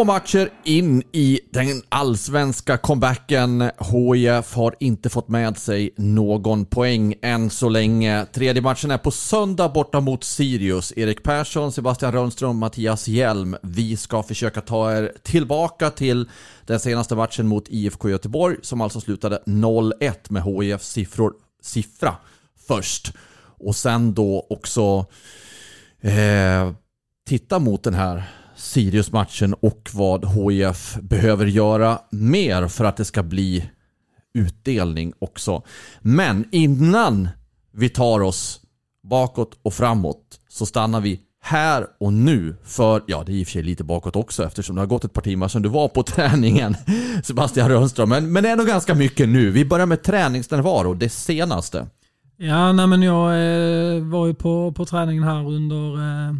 Två matcher in i den allsvenska comebacken. HIF har inte fått med sig någon poäng än så länge. Tredje matchen är på söndag borta mot Sirius. Erik Persson, Sebastian Rönnström, Mattias Hjelm. Vi ska försöka ta er tillbaka till den senaste matchen mot IFK Göteborg som alltså slutade 0-1 med HIFs siffror, siffra först. Och sen då också eh, titta mot den här Sirius-matchen och vad HIF behöver göra mer för att det ska bli utdelning också. Men innan vi tar oss bakåt och framåt så stannar vi här och nu för, ja det är i och för sig lite bakåt också eftersom det har gått ett par timmar sedan du var på träningen Sebastian Rönnström. Men, men det är nog ganska mycket nu. Vi börjar med träningsnärvaro, det senaste. Ja, nej men jag eh, var ju på, på träningen här under eh,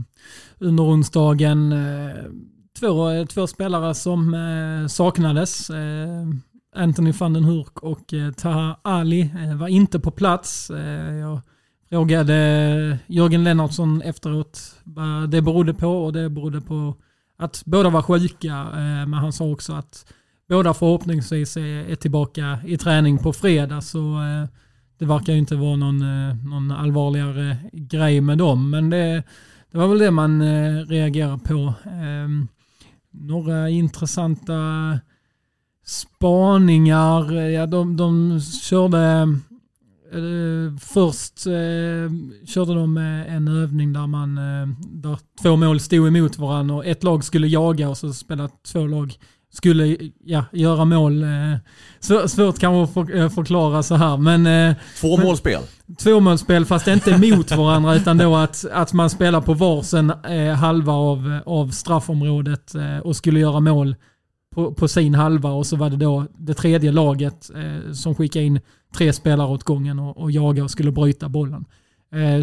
under onsdagen. Eh, två, två spelare som eh, saknades. Eh, Anthony van den Hurk och Taha Ali var inte på plats. Jag frågade Jörgen Lennartsson efteråt vad det berodde på och det berodde på att båda var sjuka. Men han sa också att båda förhoppningsvis är tillbaka i träning på fredag. Så det verkar ju inte vara någon, någon allvarligare grej med dem. Men det det var väl det man eh, reagerar på. Eh, några intressanta spaningar. Ja, de, de körde eh, Först eh, körde de en övning där, man, eh, där två mål stod emot varandra och ett lag skulle jaga och så spelade två lag skulle ja, göra mål. Eh, svårt kanske att eh, förklara så här. Men, eh, Två målspel? Tvåmålsspel fast inte mot varandra utan då att, att man spelar på varsin eh, halva av, av straffområdet eh, och skulle göra mål på, på, sin halva och så var det då det tredje laget eh, som skickade in tre spelare åt gången och, och jagade och skulle bryta bollen.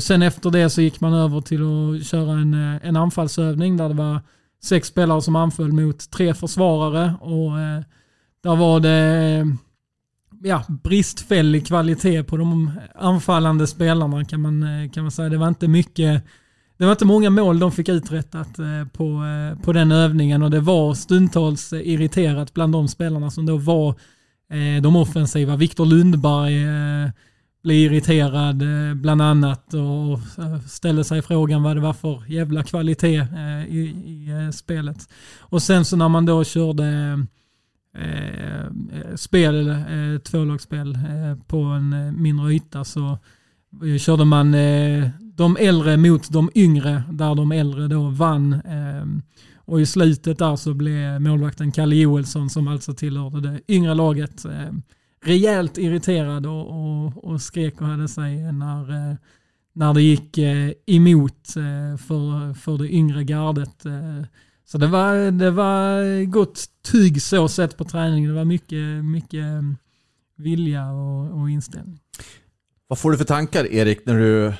sen efter det så gick man över till att köra en, en anfallsövning där det var sex spelare som anföll mot tre försvarare och eh, där var det eh, ja, bristfällig kvalitet på de anfallande spelarna kan man, eh, kan man säga. Det var inte mycket det var inte många mål de fick uträttat eh, på, på den övningen och det var stundtals irriterat bland de spelarna som då var de offensiva. Viktor Lundberg blir irriterad eh, bland annat och ställer sig frågan vad det var för jävla kvalitet eh, i, i eh, spelet. Och sen så när man då körde spel, tvålagsspel på en mindre yta så körde man de äldre mot de yngre där de äldre då vann. Och i slutet där så blev målvakten Kalle Joelsson som alltså tillhörde det yngre laget rejält irriterad och, och, och skrek och hade sig när, eh, när det gick eh, emot eh, för, för det yngre gardet. Så det var, det var gott tyg så sett på träningen. Det var mycket, mycket vilja och, och inställning. Vad får du för tankar Erik när du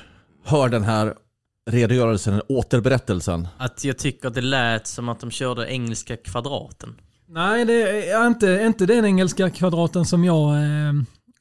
hör den här redogörelsen, återberättelsen? Att jag tycker det lät som att de körde engelska kvadraten. Nej, det är inte, inte den engelska kvadraten som jag... Eh,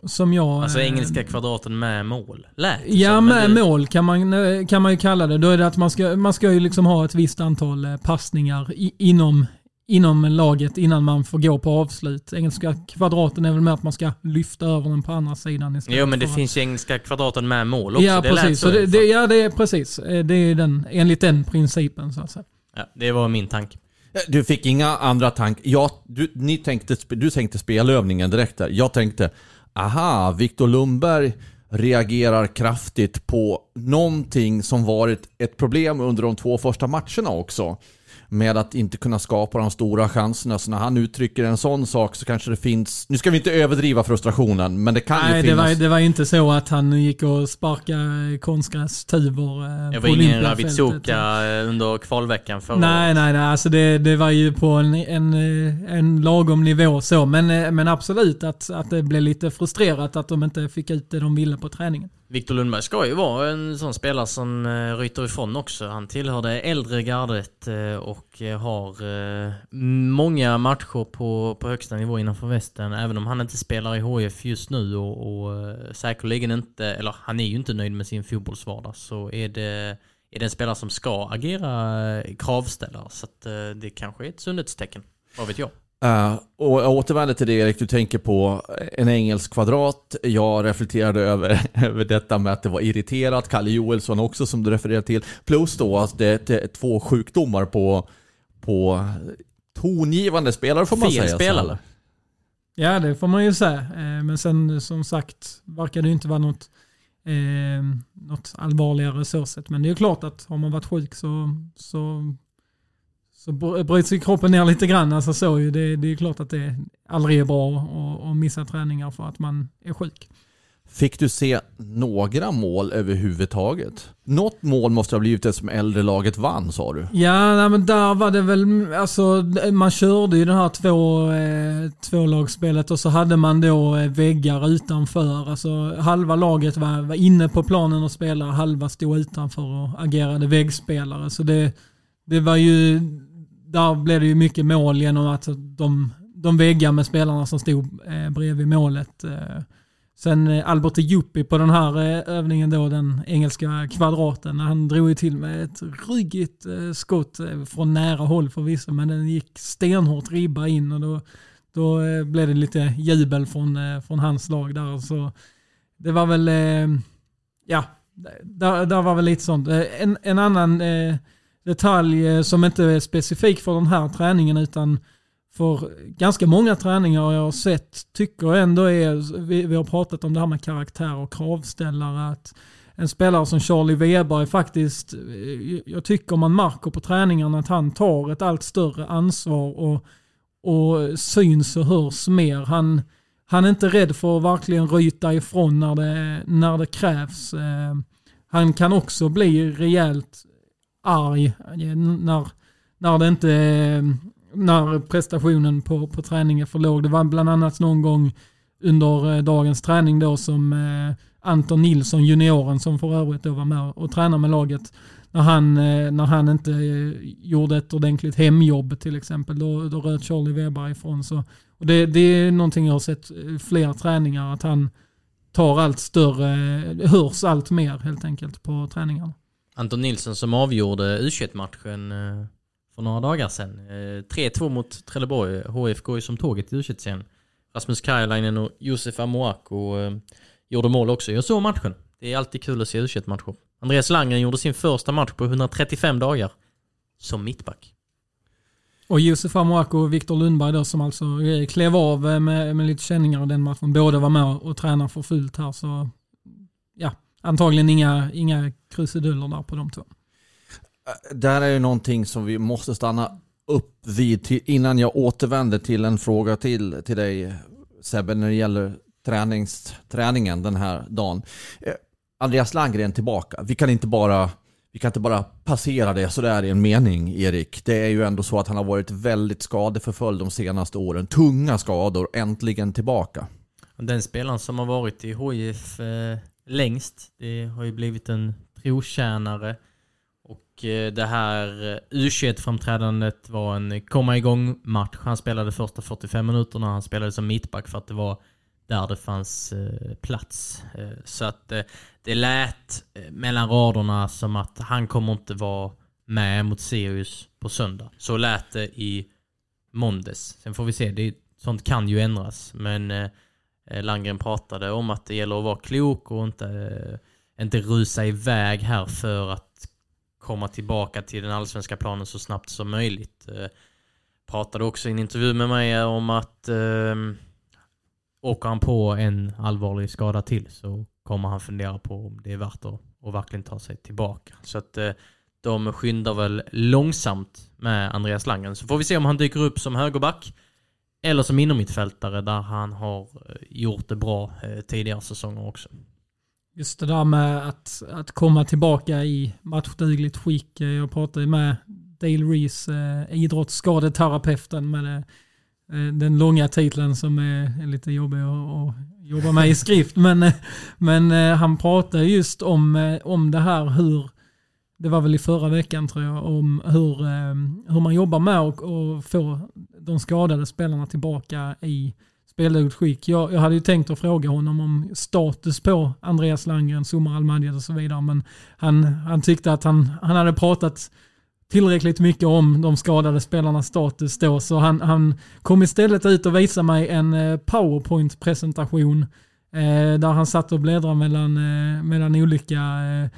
som jag alltså engelska kvadraten med mål? Lät Ja, med det... mål kan man, eh, kan man ju kalla det. Då är det att man ska, man ska ju liksom ha ett visst antal eh, passningar i, inom, inom laget innan man får gå på avslut. Engelska kvadraten är väl med att man ska lyfta över den på andra sidan istället. Jo, men det finns ju engelska kvadraten med mål också. Ja, det precis. Så det, det, ja, det är precis. Det är den, enligt den principen så att säga. Ja, det var min tanke. Du fick inga andra tankar? Du, ni tänkte, du tänkte spelövningen direkt där. Jag tänkte, aha, Viktor Lundberg reagerar kraftigt på någonting som varit ett problem under de två första matcherna också med att inte kunna skapa de stora chanserna. Så när han uttrycker en sån sak så kanske det finns... Nu ska vi inte överdriva frustrationen, men det kan Nej, ju det finnas... var, det var inte så att han gick och sparkade konstgrästuvor eh, Det på var ingen eh, under kvalveckan förra Nej, nej, nej. Alltså det, det var ju på en, en, en lagom nivå så. Men, eh, men absolut att, att det blev lite frustrerat att de inte fick ut det de ville på träningen. Viktor Lundberg ska ju vara en sån spelare som eh, ryter ifrån också. Han tillhör det äldre gardet eh, och eh, har många matcher på, på högsta nivå innanför västen. Även om han inte spelar i HF just nu och, och säkerligen inte, eller han är ju inte nöjd med sin fotbollsvardag, så är det, är det en spelare som ska agera kravställare. Så att det kanske är ett sundhetstecken. Vad vet jag? Uh, och jag återvänder till det Erik, du tänker på en engelsk kvadrat. Jag reflekterade över, över detta med att det var irriterat. Kalle Joelsson också som du refererade till. Plus då att det är två sjukdomar på, på tongivande spelare får man Fel säga. så spelare. här. Ja, det får man ju säga. Eh, Men sen som sagt verkar det inte vara något, eh, något allvarligare så sett. Men det är ju klart att har man varit sjuk så, så, så br- bryts ju kroppen ner lite grann. Alltså så ju. Det, det är klart att det aldrig är bra att, att missa träningar för att man är sjuk. Fick du se några mål överhuvudtaget? Något mål måste ha blivit det som äldre laget vann sa du? Ja, nej, men där var det väl, alltså man körde ju det här två, eh, tvålagsspelet och så hade man då eh, väggar utanför. Alltså halva laget var, var inne på planen och spelade, halva stod utanför och agerade väggspelare. Så det, det var ju, där blev det ju mycket mål genom att alltså de, de väggar med spelarna som stod eh, bredvid målet. Eh. Sen eh, Albert Juppi på den här eh, övningen då, den engelska kvadraten, han drog ju till med ett ryggigt skott från nära håll förvisso, men den gick stenhårt ribba in och då, då blev det lite jubel från, från hans lag där. Så det var väl, ja, där, där var väl lite sånt. En, en annan eh, detalj eh, som inte är specifik för den här träningen utan för ganska många träningar jag har sett tycker jag ändå är, vi, vi har pratat om det här med karaktär och kravställare, att en spelare som Charlie Weber är faktiskt, eh, jag tycker man märker på träningarna att han tar ett allt större ansvar och, och syns och hörs mer. Han, han är inte rädd för att verkligen ryta ifrån när det, när det krävs. Eh, han kan också bli rejält arg eh, när, när det inte eh, när prestationen på, på träning är för låg. Det var bland annat någon gång under eh, dagens träning då som Anton Nilsson, junioren, som för övrigt då var med och tränade med laget, när han, när han inte gjorde ett ordentligt hemjobb till exempel, då, då röt Charlie Weber ifrån. Så, och det, det är någonting jag har sett flera träningar, att han tar allt större, hörs allt mer helt enkelt på träningarna. Anton Nilsson som avgjorde U21-matchen eh, för några dagar sedan. Eh, 3-2 mot Trelleborg. HF går ju som tåget i U21-serien. Rasmus Kajalainen och Josef Amoako eh, gjorde mål också. Jag såg matchen. Det är alltid kul att se U21-matcher. Andreas Landgren gjorde sin första match på 135 dagar. Som mittback. Och Josef Amoako och Viktor Lundberg då som alltså klev av med, med lite känningar i den matchen. Båda var med och tränade för fullt här så ja, antagligen inga, inga krusiduller där på de två. Där är ju någonting som vi måste stanna upp vid till, innan jag återvänder till en fråga till, till dig Sebbe när det gäller tränings, träningen den här dagen. Eh, Andreas Landgren tillbaka. Vi kan inte bara vi kan inte bara passera det sådär i en mening, Erik. Det är ju ändå så att han har varit väldigt skadeförföljd de senaste åren. Tunga skador, äntligen tillbaka. Den spelaren som har varit i HIF eh, längst, det har ju blivit en trotjänare. Och eh, det här eh, U21-framträdandet var en eh, komma igång-match. Han spelade första 45 minuterna, han spelade som mittback för att det var där det fanns plats. Så att det lät mellan raderna som att han kommer inte vara med mot Sirius på söndag. Så lät det i måndags. Sen får vi se, det, sånt kan ju ändras. Men eh, Eh, Landgren pratade om att det gäller att vara klok och inte, eh, inte rusa iväg här för att komma tillbaka till den allsvenska planen så snabbt som möjligt. Eh, pratade också i en intervju med mig om att eh, åker han på en allvarlig skada till så kommer han fundera på om det är värt att, att verkligen ta sig tillbaka. Så att eh, de skyndar väl långsamt med Andreas Langen. Så får vi se om han dyker upp som högerback eller som innermittfältare där han har eh, gjort det bra eh, tidigare säsonger också. Just det där med att, att komma tillbaka i matchdugligt skick. Eh, jag pratade med Dale Reese, eh, idrottsskadeterapeuten med det, eh, den långa titeln som är, är lite jobbig att, att jobba med i skrift. Men, men eh, han pratade just om, om det här hur, det var väl i förra veckan tror jag, om hur, ehm, hur man jobbar med att få de skadade spelarna tillbaka i speludugligt skick. Jag, jag hade ju tänkt att fråga honom om status på Andreas Landgren, Sumar Almadjed och så vidare, men han, han tyckte att han, han hade pratat tillräckligt mycket om de skadade spelarnas status då, så han, han kom istället ut och visade mig en eh, powerpoint-presentation eh, där han satt och bläddrade mellan, eh, mellan olika eh,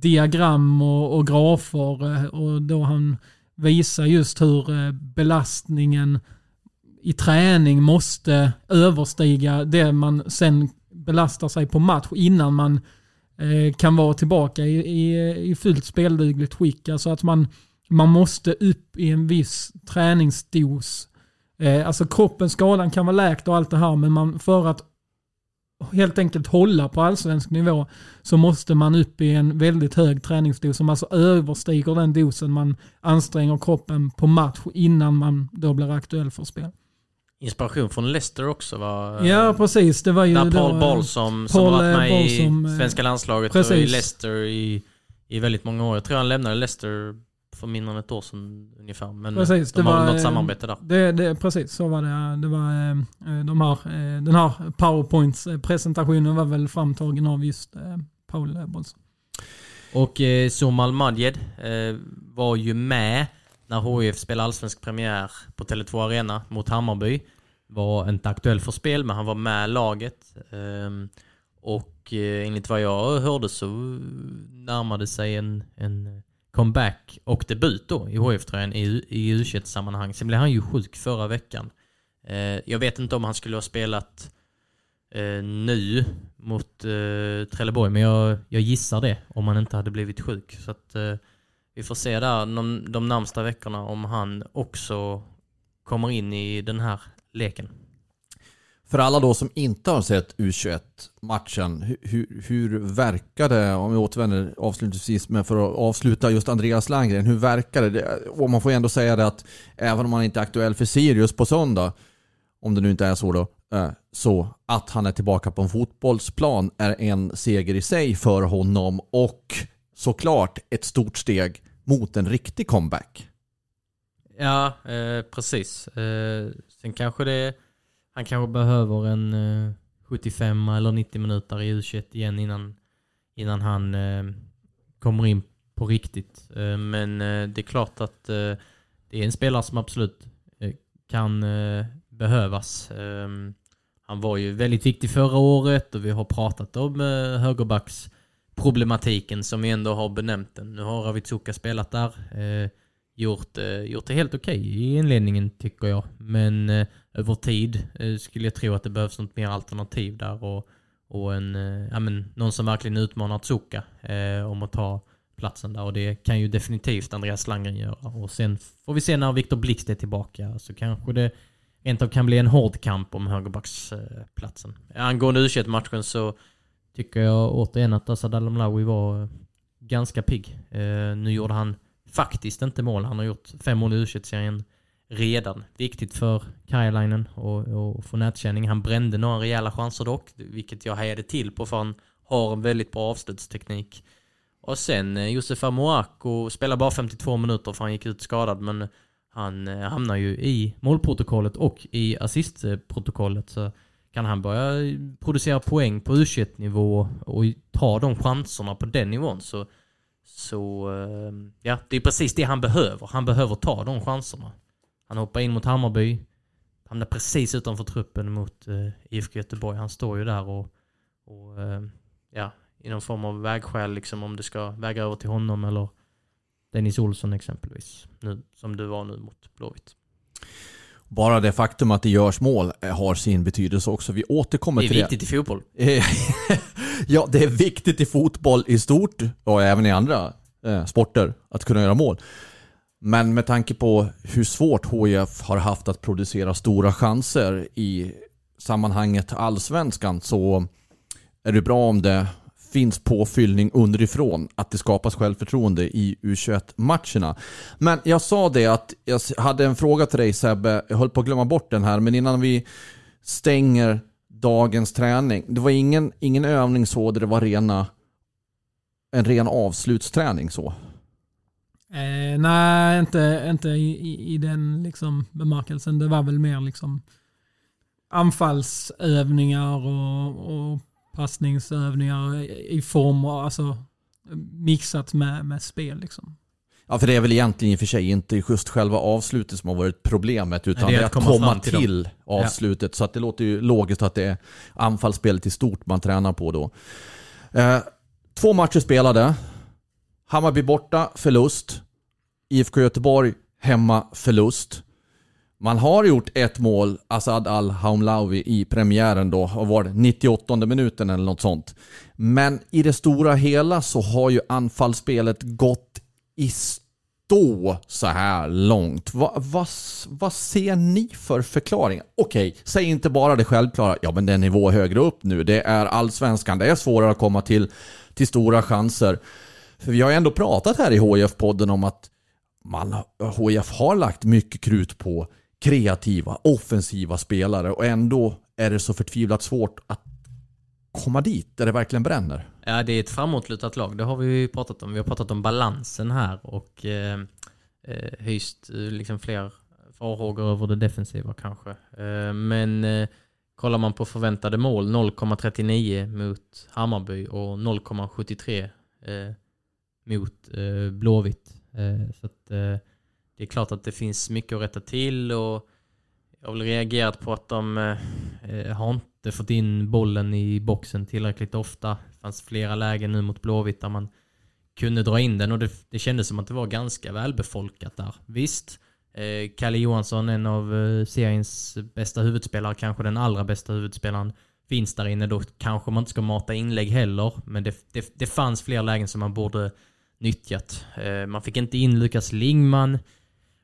diagram och, och grafer eh, och då han visar just hur eh, belastningen i träning måste överstiga det man sen belastar sig på match innan man eh, kan vara tillbaka i, i, i fullt speldugligt skick. Alltså att man man måste upp i en viss träningsdos. Alltså kroppen, skadan kan vara läkt och allt det här, men man, för att helt enkelt hålla på allsvensk nivå så måste man upp i en väldigt hög träningsdos som alltså överstiger den dosen man anstränger kroppen på match innan man då blir aktuell för spel. Inspiration från Leicester också var... Ja precis, det var ju... Där Paul Ball som, som varit med Bolsom, i eh, svenska landslaget precis. och i Leicester i, i väldigt många år. Jag tror han lämnade Leicester för mindre än ett år sedan ungefär. Men precis, de det har var, något eh, samarbete där. Det, det, precis, så var det. det var, eh, de här, eh, den här PowerPoint-presentationen var väl framtagen av just Paul Bolsson. Och eh, Somal Madjed eh, var ju med när HIF spelade allsvensk premiär på Tele2 Arena mot Hammarby. Var inte aktuell för spel, men han var med laget. Eh, och eh, enligt vad jag hörde så närmade sig en, en comeback och debut då i HIF-tröjan i, i u sammanhang Sen blev han ju sjuk förra veckan. Eh, jag vet inte om han skulle ha spelat eh, nu mot eh, Trelleborg, men jag, jag gissar det om han inte hade blivit sjuk. Så att, eh, vi får se där de, de närmsta veckorna om han också kommer in i den här leken. För alla då som inte har sett U21-matchen, hur, hur verkar det, om vi återvänder avslutningsvis men för att avsluta just Andreas Landgren, hur verkar det? Och man får ju ändå säga det att även om han inte är aktuell för Sirius på söndag, om det nu inte är så då, eh, så att han är tillbaka på en fotbollsplan är en seger i sig för honom och såklart ett stort steg mot en riktig comeback. Ja, eh, precis. Eh, sen kanske det han kanske behöver en eh, 75 eller 90 minuter i U21 igen innan, innan han eh, kommer in på riktigt. Eh, men eh, det är klart att eh, det är en spelare som absolut eh, kan eh, behövas. Eh, han var ju väldigt viktig förra året och vi har pratat om eh, högerbacksproblematiken som vi ändå har benämnt den. Nu har Ravitsuka spelat där gjort, eh, gjort det helt okej okay i inledningen tycker jag. Men eh, över tid eh, skulle jag tro att det behövs något mer alternativ där och, och en, eh, ja, men, någon som verkligen utmanar Tsuka eh, om att ta platsen där och det kan ju definitivt Andreas Landgren göra. Och sen får vi se när Viktor Blixt är tillbaka så kanske det rent av kan bli en hård kamp om högerbacksplatsen. Eh, angående u matchen så tycker jag återigen att Asad Alamlawi var eh, ganska pigg. Eh, nu gjorde han faktiskt inte mål. Han har gjort fem mål i u serien redan. Viktigt för Kajalainen och, och få nätkänning. Han brände några rejäla chanser dock, vilket jag hejade till på för han har en väldigt bra avslutsteknik. Och sen eh, Josef Amoako spelar bara 52 minuter för han gick ut skadad men han eh, hamnar ju i målprotokollet och i assistprotokollet. Så kan han börja producera poäng på u nivå och ta de chanserna på den nivån så så ehm, ja, det är precis det han behöver. Han behöver ta de chanserna. Han hoppar in mot Hammarby. Hamnar precis utanför truppen mot eh, uh, IFK Göteborg. Han står ju där och, och uh, ja, i någon form av vägskäl liksom om det ska väga över till honom eller Dennis Olsson exempelvis. Nu, som du var nu mot Blåvitt. Bara det faktum att det görs mål eh, har sin betydelse också. Vi återkommer till det. Det är viktigt i fotboll. Ja, det är viktigt i fotboll i stort och även i andra eh, sporter att kunna göra mål. Men med tanke på hur svårt HIF har haft att producera stora chanser i sammanhanget allsvenskan så är det bra om det finns påfyllning underifrån. Att det skapas självförtroende i U21-matcherna. Men jag sa det att jag hade en fråga till dig Sebbe. Jag höll på att glömma bort den här. Men innan vi stänger dagens träning. Det var ingen, ingen övning så där det var rena, en ren avslutsträning så. Eh, nej, inte, inte i, i, den liksom bemärkelsen. Det var väl mer liksom anfallsövningar och, och passningsövningar i form av, alltså mixat med, med spel liksom. Ja, för det är väl egentligen i och för sig inte just själva avslutet som har varit problemet, utan Nej, det är att, komma, komma till, till avslutet. Ja. Så att det låter ju logiskt att det är anfallsspelet i stort man tränar på då. Eh, två matcher spelade. Hammarby borta, förlust. IFK Göteborg hemma, förlust. Man har gjort ett mål, Asad Al-Haumlawi, i premiären då. Och var det 98 minuten eller något sånt. Men i det stora hela så har ju anfallsspelet gått i stå så här långt. Va, va, vad ser ni för förklaringar? Okej, okay, säg inte bara det självklara. Ja, men det är nivå högre upp nu. Det är allsvenskan. Det är svårare att komma till, till stora chanser. För vi har ju ändå pratat här i HIF-podden om att man, HIF har lagt mycket krut på kreativa, offensiva spelare och ändå är det så förtvivlat svårt att komma dit där det verkligen bränner. Ja, det är ett framåtlutat lag. Det har vi ju pratat om. Vi har pratat om balansen här och eh, eh hyst eh, liksom fler farhågor över det defensiva kanske. Eh, men eh, kollar man på förväntade mål 0,39 mot Hammarby och 0,73 eh, mot eh, Blåvitt. Eh, så att, eh, det är klart att det finns mycket att rätta till och jag har väl reagerat på att de eh, har inte fått in bollen i boxen tillräckligt ofta. Det fanns flera lägen nu mot Blåvitt där man kunde dra in den och det, det kändes som att det var ganska välbefolkat där. Visst, eh, Kalle Johansson, en av eh, seriens bästa huvudspelare, kanske den allra bästa huvudspelaren, finns där inne. Då kanske man inte ska mata inlägg heller, men det, det, det fanns fler lägen som man borde nyttjat. Eh, man fick inte in Lukas Lingman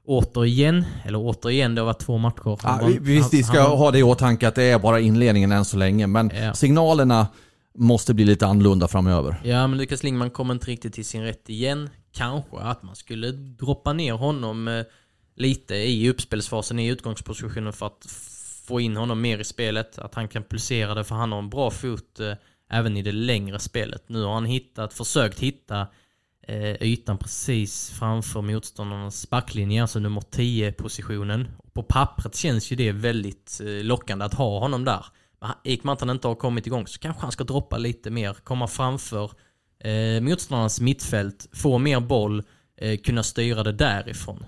återigen, eller återigen, det har varit två matcher. Ja, visst, vi ska han, ha det i åtanke att det är bara inledningen än så länge, men ja. signalerna måste bli lite annorlunda framöver. Ja, men Lukas Lingman kommer inte riktigt till sin rätt igen. Kanske att man skulle droppa ner honom eh, lite i uppspelsfasen i utgångspositionen för att få in honom mer i spelet. Att han kan pulsera det, för han har en bra fot eh, även i det längre spelet. Nu har han hittat, försökt hitta eh, ytan precis framför motståndarnas backlinje, alltså nummer 10-positionen. På pappret känns ju det väldigt eh, lockande att ha honom där. Men i och med att han inte har kommit igång så kanske han ska droppa lite mer, komma framför eh, motståndarnas mittfält, få mer boll, eh, kunna styra det därifrån.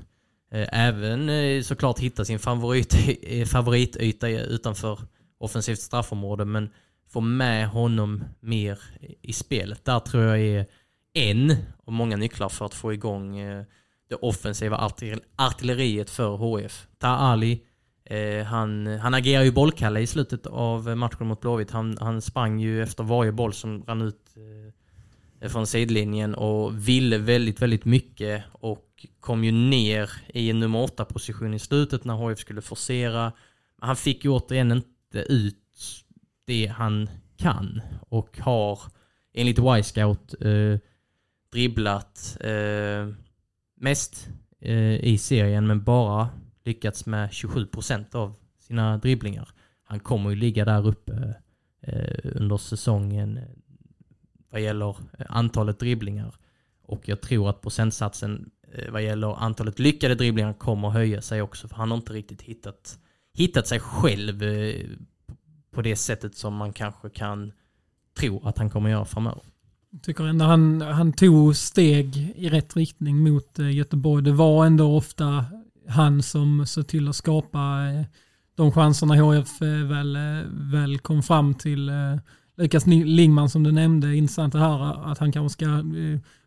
Eh, även eh, såklart hitta sin favorit, eh, favorityta utanför offensivt straffområde, men få med honom mer i spelet. Där tror jag är en av många nycklar för att få igång eh, det offensiva artilleriet för HF. Ta Ali, eh, han, han agerar ju bollkalle i slutet av matchen mot Blåvitt. Han, han sprang ju efter varje boll som rann ut eh, från sidlinjen och ville väldigt, väldigt mycket och kom ju ner i en nummer 8-position i slutet när HF skulle forcera. Han fick ju återigen inte ut det han kan och har enligt Y-scout eh, dribblat eh, mest eh, i serien men bara lyckats med 27% av sina dribblingar. Han kommer ju ligga där uppe eh, under säsongen eh, vad gäller eh, antalet dribblingar. Och jag tror att procentsatsen eh, vad gäller antalet lyckade dribblingar kommer höja sig också. För han har inte riktigt hittat, hittat sig själv på det sättet som man kanske kan tro att han kommer göra framöver tycker ändå han, han tog steg i rätt riktning mot eh, Göteborg. Det var ändå ofta han som såg till att skapa eh, de chanserna HF eh, väl, väl kom fram till. Lukas Lingman som du nämnde, intressant det här att han kanske ska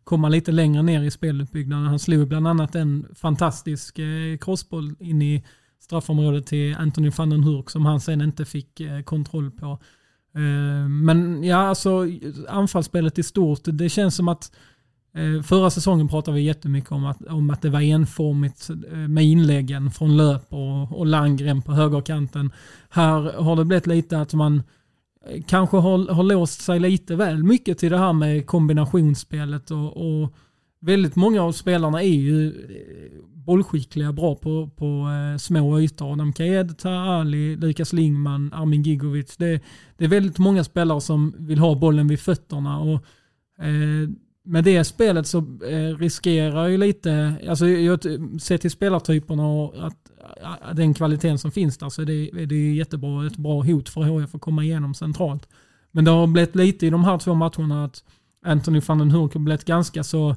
komma lite längre ner i speluppbyggnaden. Han slog bland annat en fantastisk crossboll in i straffområdet till Anthony van den Hurk som han sen inte fick kontroll på. Eh, men ja, alltså anfallsspelet i stort. Det känns som att eh, förra säsongen pratade vi jättemycket om att, om att det var enformigt eh, med inläggen från löp och, och Landgren på högerkanten. Här har det blivit lite att man kanske har, har låst sig lite väl mycket till det här med kombinationsspelet och, och väldigt många av spelarna är ju eh, bollskickliga, bra på, på eh, små ytor. Adam Kaed, Ali, Lukas Lingman, Armin Gigovic. Det, det, är väldigt många spelare som vill ha bollen vid fötterna. Och, eh, med det spelet så eh, riskerar ju lite, alltså jag sett till spelartyperna och att, att den kvaliteten som finns där så är det, det är jättebra, ett bra hot för HIF att komma igenom centralt. Men det har blivit lite i de här två matcherna att Anthony van den Hurk har blivit ganska så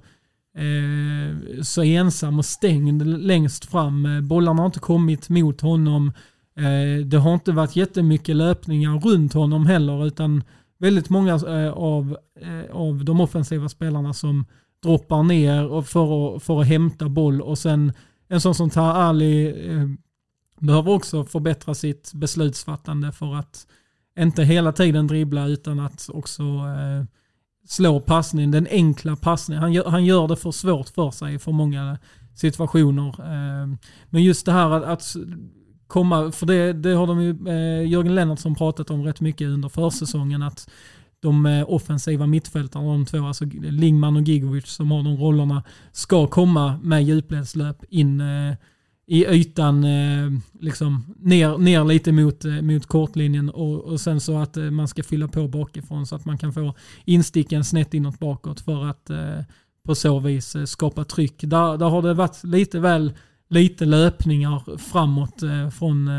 eh, så ensam och stängd längst fram. Eh, bollarna har inte kommit mot honom. Eh, det har inte varit jättemycket löpningar runt honom heller utan väldigt många eh, av, eh, av de offensiva spelarna som droppar ner för att, för att hämta boll och sen en sån som Tar Ali behöver också förbättra sitt beslutsfattande för att inte hela tiden dribbla utan att också eh, slå passningen, den enkla passningen. Han gör, han gör det för svårt för sig för många situationer. Eh, men just det här att, att komma, för det, det har de ju, eh, Jörgen Lennartsson pratat om rätt mycket under försäsongen, att de eh, offensiva mittfältarna, de två, alltså Lingman och Gigovic som har de rollerna, ska komma med djupledslöp in i ytan eh, liksom ner, ner lite mot, eh, mot kortlinjen och, och sen så att eh, man ska fylla på bakifrån så att man kan få insticken snett inåt bakåt för att på så vis skapa tryck. Där, där har det varit lite väl lite löpningar framåt från,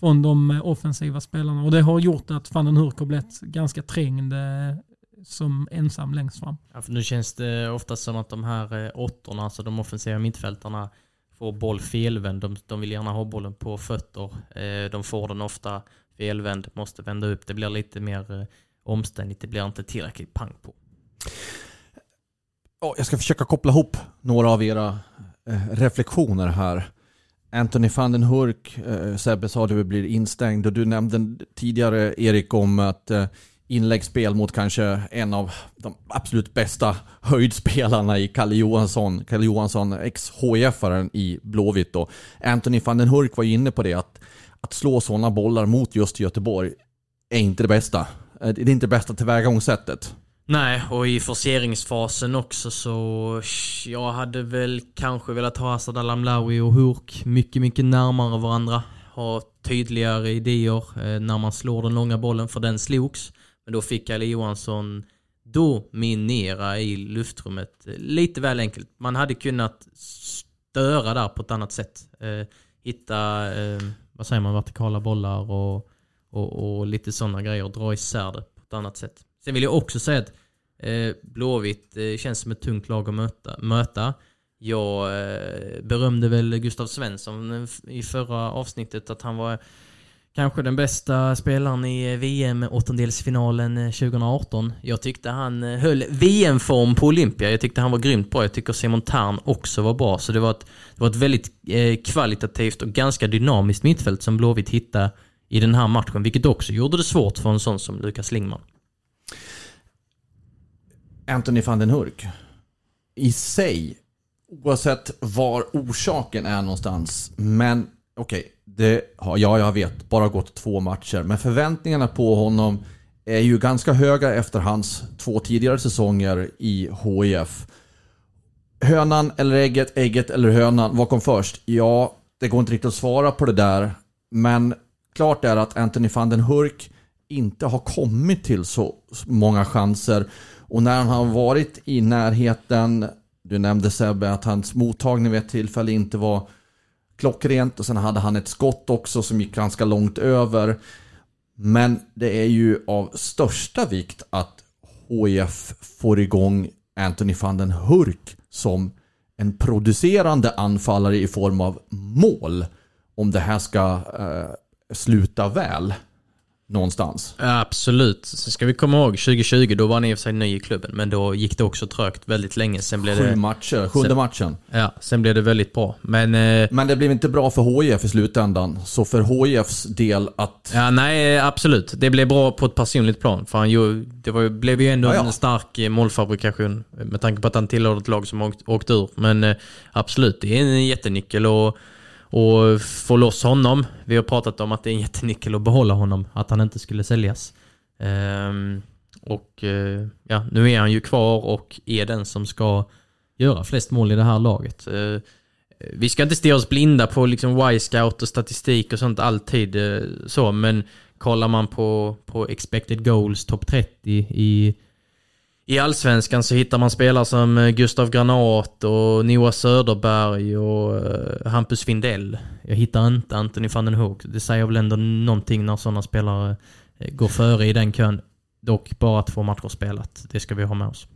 från de offensiva spelarna och det har gjort att van den Hurk har blivit ganska trängd som ensam längst fram. Ja, nu känns det ofta som att de här åttorna, alltså de offensiva mittfältarna, får boll felvänd. De, de vill gärna ha bollen på fötter. Eh, de får den ofta felvänd, måste vända upp. Det blir lite mer eh, omständigt. Det blir inte tillräckligt pang på. Jag ska försöka koppla ihop några av era eh, reflektioner här. Anthony van den Hurk, Sebbe sa att du blir instängd och du nämnde tidigare Erik om att inläggsspel mot kanske en av de absolut bästa höjdspelarna i Kalle Johansson, Kalle Johansson ex-HIF-aren i Blåvitt då. Anthony van den Hurk var ju inne på det att, att slå sådana bollar mot just Göteborg är inte det bästa. Det är inte det bästa tillvägagångssättet. Nej, och i forceringsfasen också så jag hade väl kanske velat ha Asad Alamlawi och Hurk mycket, mycket närmare varandra. Ha tydligare idéer eh, när man slår den långa bollen, för den slogs. Men då fick Ali Johansson dominera i luftrummet lite väl enkelt. Man hade kunnat störa där på ett annat sätt. Eh, hitta, eh, vad säger man, vertikala bollar och, och, och lite sådana grejer. Dra isär det på ett annat sätt. Sen vill jag också säga att eh, Blåvitt eh, känns som ett tungt lag att möta. möta. Jag eh, berömde väl Gustav Svensson i förra avsnittet att han var Kanske den bästa spelaren i VM åttondelsfinalen 2018. Eh, Jag tyckte han eh, höll VM-form på Olympia. Jag tyckte han var grymt bra. Jag tycker Simon Tarn också var bra. Så det var ett, det var ett väldigt eh, kvalitativt och ganska dynamiskt mittfält som Blåvitt hittade i den här matchen. Vilket också gjorde det svårt för en sån som Lukas Lingman. Anthony van den Hurk. I sig, oavsett var orsaken är någonstans, men okej, okay, det ja, jag vet, bara gått två matcher. Men förväntningarna på honom är ju ganska höga efter hans två tidigare säsonger i HIF. Hönan eller ägget, ägget eller hönan, vad kom först? Ja, det går inte riktigt att svara på det där. Men klart är att Anthony van den Hurk inte har kommit till så många chanser. Och när han har varit i närheten, du nämnde Sebbe att hans mottagning vid ett tillfälle inte var klockrent och sen hade han ett skott också som gick ganska långt över. Men det är ju av största vikt att HIF får igång Anthony van den Hurk som en producerande anfallare i form av mål. Om det här ska eh, sluta väl någonstans. Absolut. Så ska vi komma ihåg, 2020 då var han i och för sig ny i klubben, men då gick det också trögt väldigt länge. Sen blev Sju det, matcher, sjunde Sen- matchen. ja, sen blev det väldigt bra. Men eh, Men det blev inte bra för HIF i slutändan. Så för HIFs del att... Ja, nej, absolut. Det blev bra på ett personligt plan. För han ju, det var, blev ju ändå Ja, ja. en stark eh, målfabrikation med tanke på att han tillhörde ett lag som åkt, åkt ur. Men eh, absolut, det är en jättenyckel och, och få loss honom. Vi har pratat om att det är en jättenyckel att behålla honom. Att han inte skulle säljas. Ehm, och eh, ja, nu är han ju kvar och är den som ska göra flest mål i det här laget. Eh, vi ska inte stirra oss blinda på liksom Y-scout och statistik och sånt alltid eh, så, men kollar man på, på expected goals topp 30 i, i Allsvenskan så hittar man spelare som eh, Gustav Granat och Noah Söderberg och eh, Hampus Findell. Jag hittar inte Anthony van den Hoek. Det säger väl ändå någonting när sådana spelare eh, går före i den kön. Dock bara två matcher spelat. Det ska vi ha med oss.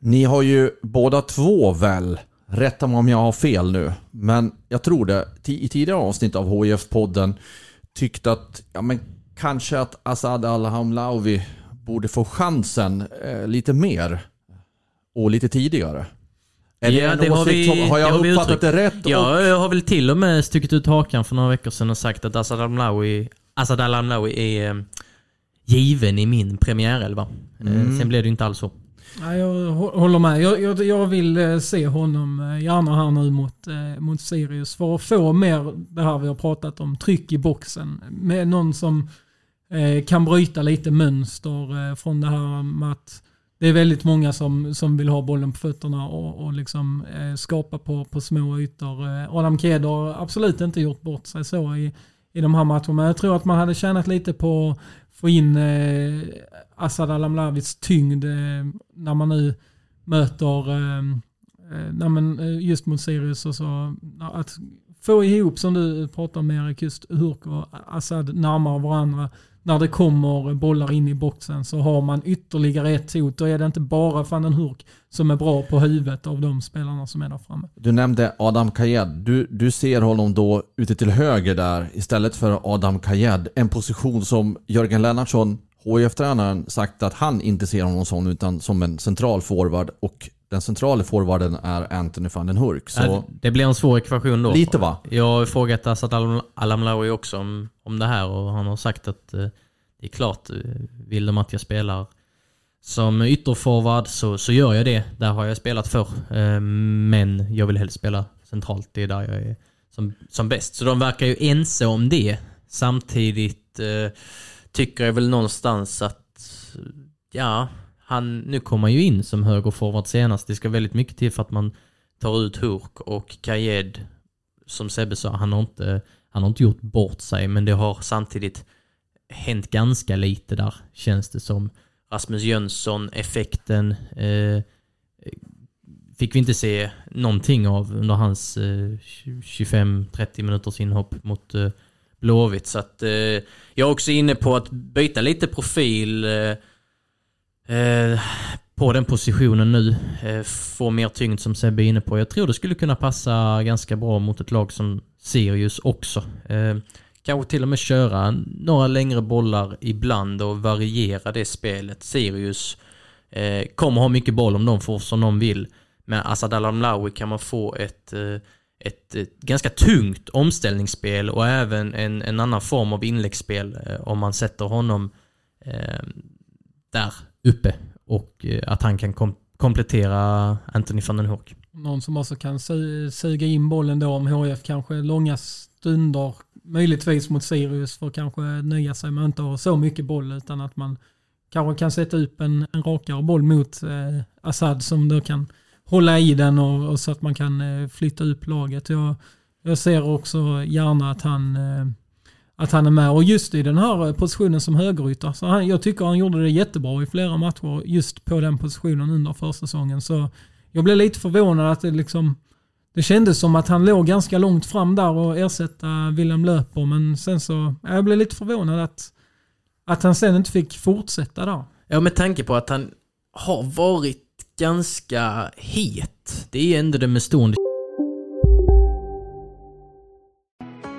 Ni har ju båda två väl, rätta mig om jag har fel nu, men jag tror det, i tidigare avsnitt av HIF-podden tyckte att, ja men kanske att Asad Al-Hamlawi borde få chansen eh, lite mer och lite tidigare. Är det Ja, en det har vi- som, har det jag har vi uppfattat det rätt? Och, Ja, jag har väl till och med stuckit ut hakan för några veckor sedan och sagt att Asad Al-Mlawi Asad Al-Mlawi är eh, given i min premiärelva. Eh, Mm. Sen blev det ju inte alls så. Ja, jag hå- håller med. Jag, jag, jag vill eh, se honom gärna här nu mot, mot Sirius för att få mer det här vi har pratat om, tryck i boxen. Med någon som Eh, kan bryta lite mönster eh, från det här med att det är väldigt många som, som vill ha bollen på fötterna och, och liksom eh, skapa på, på små ytor. Adam Ked har absolut inte gjort bort sig så i, i de här matcherna. Men jag tror att man hade tjänat lite på att få in eh, Asad Alamlavis tyngd eh, när man nu möter eh, just mot Sirius och så. Att få ihop, som du pratar om Erik, just Hurk och Asad närmare varandra. När det kommer bollar in i boxen så har man ytterligare ett hot. Då är det inte bara van den Hurk som är bra på huvudet av de spelarna som är där framme. Du nämnde Adam Kajed. Du, du ser honom då ute till höger där istället för Adam Kajed. En position som Jörgen Lennartsson, HIF-tränaren, sagt att han inte ser honom som utan som en central forward och den centrala forwarden är Anthony van den Hurk. Så Ja, det blir en svår ekvation då. lite va? Jag har frågat Asad Al- Alamlawi också om, om det här och han har sagt att eh, det är klart, eh, vill de att jag spelar som ytterforward så, så gör jag det. Där har jag spelat förr. Eh, men jag vill helst spela centralt. Det är där jag är som, som bäst. Så de verkar ju ense om det. Samtidigt eh, tycker jag väl någonstans att ja, han, nu kommer han ju in som högerforward senast. Det ska väldigt mycket till för att man tar ut Hurk och Kajed, som Sebbe sa, han har, inte, han har inte gjort bort sig, men det har samtidigt hänt ganska lite där, känns det som. Rasmus Jönsson-effekten eh, fick vi inte se någonting av under hans eh, 25-30 minuters inhopp mot eh, Blåvitt. Så att eh, jag är också inne på att byta lite profil eh, eh, på den positionen nu. Eh, få mer tyngd som Sebbe är inne på. Jag tror det skulle kunna passa ganska bra mot ett lag som Sirius också. Eh, kanske till och med köra några längre bollar ibland och variera det spelet. Sirius eh, kommer ha mycket boll om de får som de vill. Med Asad Al-Amlawi kan man få ett, eh, ett, ett ganska tungt omställningsspel och även en, en annan form av inläggsspel eh, om man sätter honom eh, där uppe och eh, att han kan kom komplettera Anthony van den Hoek. Någon som också kan su- suga in bollen då om HF kanske långa stunder, möjligtvis mot Sirius för att kanske nöja sig med att inte ha så mycket boll utan att man kanske kan sätta upp en, en rakare boll mot eh, Assad som då kan hålla i den och, och så att man kan eh, flytta upp laget. Jag, jag ser också gärna att han, eh, att han är med och just i den här eh, positionen som högerytter. Så han, jag tycker han gjorde det jättebra i flera matcher just på den positionen under försäsongen. Så jag blev lite förvånad att det liksom det kändes som att han låg ganska långt fram där och ersätta William Löper men sen så, jag blev lite förvånad att, att han sen inte fick fortsätta där. Ja, med tanke på att han har varit ganska het. Det är ändå det med stående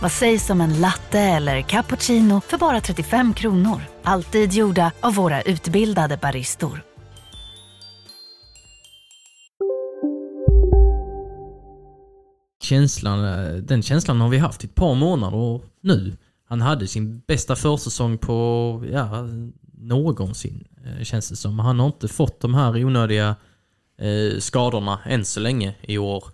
Vad sägs om en latte eller cappuccino för bara 35 kronor? Alltid gjorda av våra utbildade baristor. Känslan, eh, den känslan har vi haft i ett par månader nu. Han hade sin bästa försäsong på, ja, någonsin eh, känns det som. Han har inte fått de här onödiga eh, skadorna än så länge i år.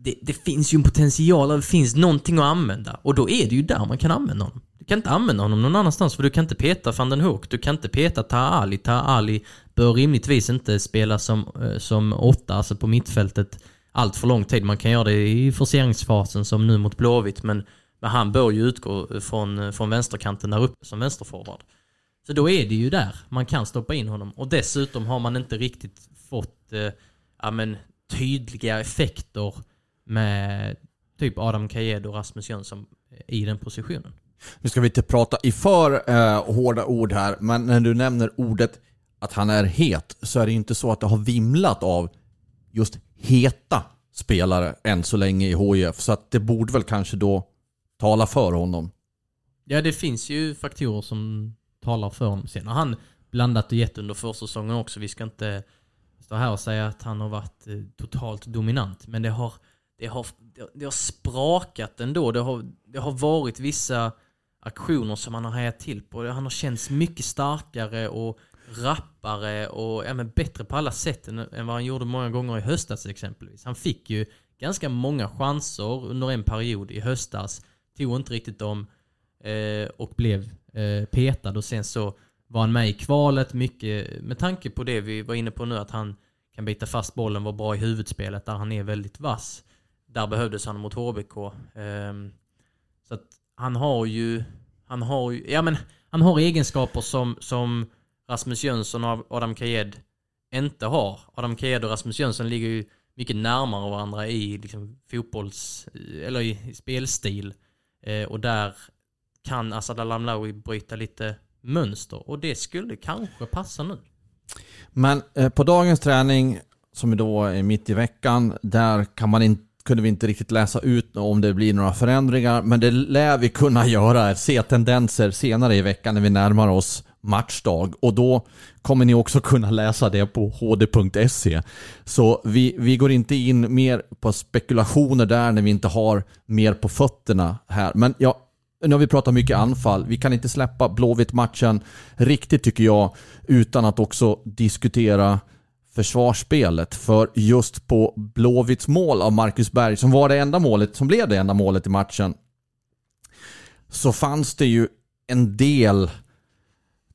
Det, det, finns ju en potential, det finns någonting att använda. Och då är det ju där man kan använda honom. Du kan inte använda honom någon annanstans för du kan inte peta van den Hoek, du kan inte peta Taha Ali. Taha Ali bör rimligtvis inte spela som, eh, som åtta, alltså på mittfältet allt för lång tid. Man kan göra det i forceringsfasen som nu mot Blåvitt men, men han bör ju utgå från, eh, från vänsterkanten där uppe som vänsterforward. Så då är det ju där man kan stoppa in honom. Och dessutom har man inte riktigt fått eh, ja, men, tydliga effekter med typ Adam Kajed och Rasmus Jönsson i den positionen. Nu ska vi inte prata i för eh, hårda ord här, men när du nämner ordet att han är het så är det inte så att det har vimlat av just heta spelare än så länge i HIF. Så att det borde väl kanske då tala för honom. Ja, det finns ju faktorer som talar för honom. Sen har han blandat och gett under försäsongen också. Vi ska inte stå här och säga att han har varit eh, totalt dominant. Men det har, det har, det har sprakat ändå. Det har, det har varit vissa aktioner som han har hejat till på. Han har känts mycket starkare och rappare och ja, men bättre på alla sätt än, än vad han gjorde många gånger i höstas exempelvis. Han fick ju ganska många chanser under en period i höstas. Tog inte riktigt dem eh, och blev eh, petad och sen så var han med i kvalet mycket med tanke på det vi var inne på nu att han kan bita fast bollen, var bra i huvudspelet där han är väldigt vass. Där behövdes han mot HBK. Ehm, så att han har ju, han har ju, ja men han har egenskaper som, som Rasmus Jönsson och Adam Kajed inte har. Adam Kajed och Rasmus Jönsson ligger ju mycket närmare varandra i liksom fotbolls, eller i, spelstil. Eh, och där kan Asad Alamlawi bryta lite mönster och det skulle kanske passa nu. Men eh, på dagens träning, som då är mitt i veckan, där kan man inte kunde vi inte riktigt läsa ut om det blir några förändringar, men det lär vi kunna göra, se tendenser senare i veckan när vi närmar oss matchdag och då kommer ni också kunna läsa det på hd.se. Så vi, vi går inte in mer på spekulationer där när vi inte har mer på fötterna här. Men ja, nu har vi pratat mycket anfall. Vi kan inte släppa Blåvitt-matchen riktigt tycker jag utan att också diskutera försvarsspelet. För just på Blåvitts mål av Marcus Berg, som var det enda målet, som blev det enda målet i matchen, så fanns det ju en del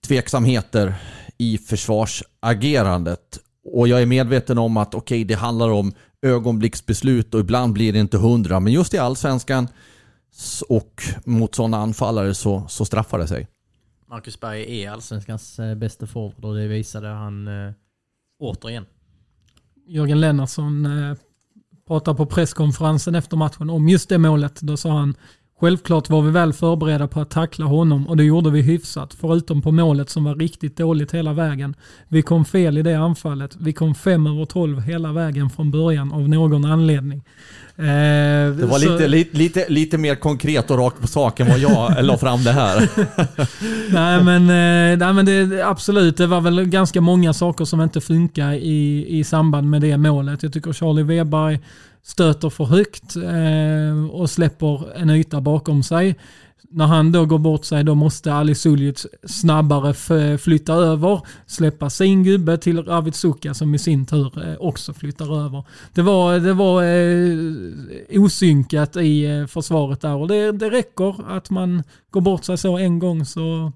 tveksamheter i försvarsagerandet. Och jag är medveten om att okej, okay, det handlar om ögonblicksbeslut och ibland blir det inte hundra. Men just i Allsvenskan och mot sådana anfallare så, så straffar det sig. Marcus Berg är Allsvenskans eh, bästa forward och det visade han eh, återigen. Jörgen Lennartsson eh, pratade på presskonferensen efter matchen om just det målet. Då sa han Självklart var vi väl förberedda på att tackla honom och det gjorde vi hyfsat, förutom på målet som var riktigt dåligt hela vägen. Vi kom fel i det anfallet. Vi kom fem över tolv hela vägen från början av någon anledning. Eh, det var så... lite, lite, lite, lite mer konkret och rakt på sak än vad jag la fram det här. nej, men, eh, nej men det, absolut, det var väl ganska många saker som inte funkar i, i samband med det målet. Jag tycker Charlie Weberg stöter för högt eh, och släpper en yta bakom sig. När han då går bort sig då måste Ali Suljic snabbare flytta över, släppa sin gubbe till Ravid Suka som i sin tur eh, också flyttar över. Det var, det var eh, osynkat i eh, försvaret där och det, det räcker att man går bort sig så en gång så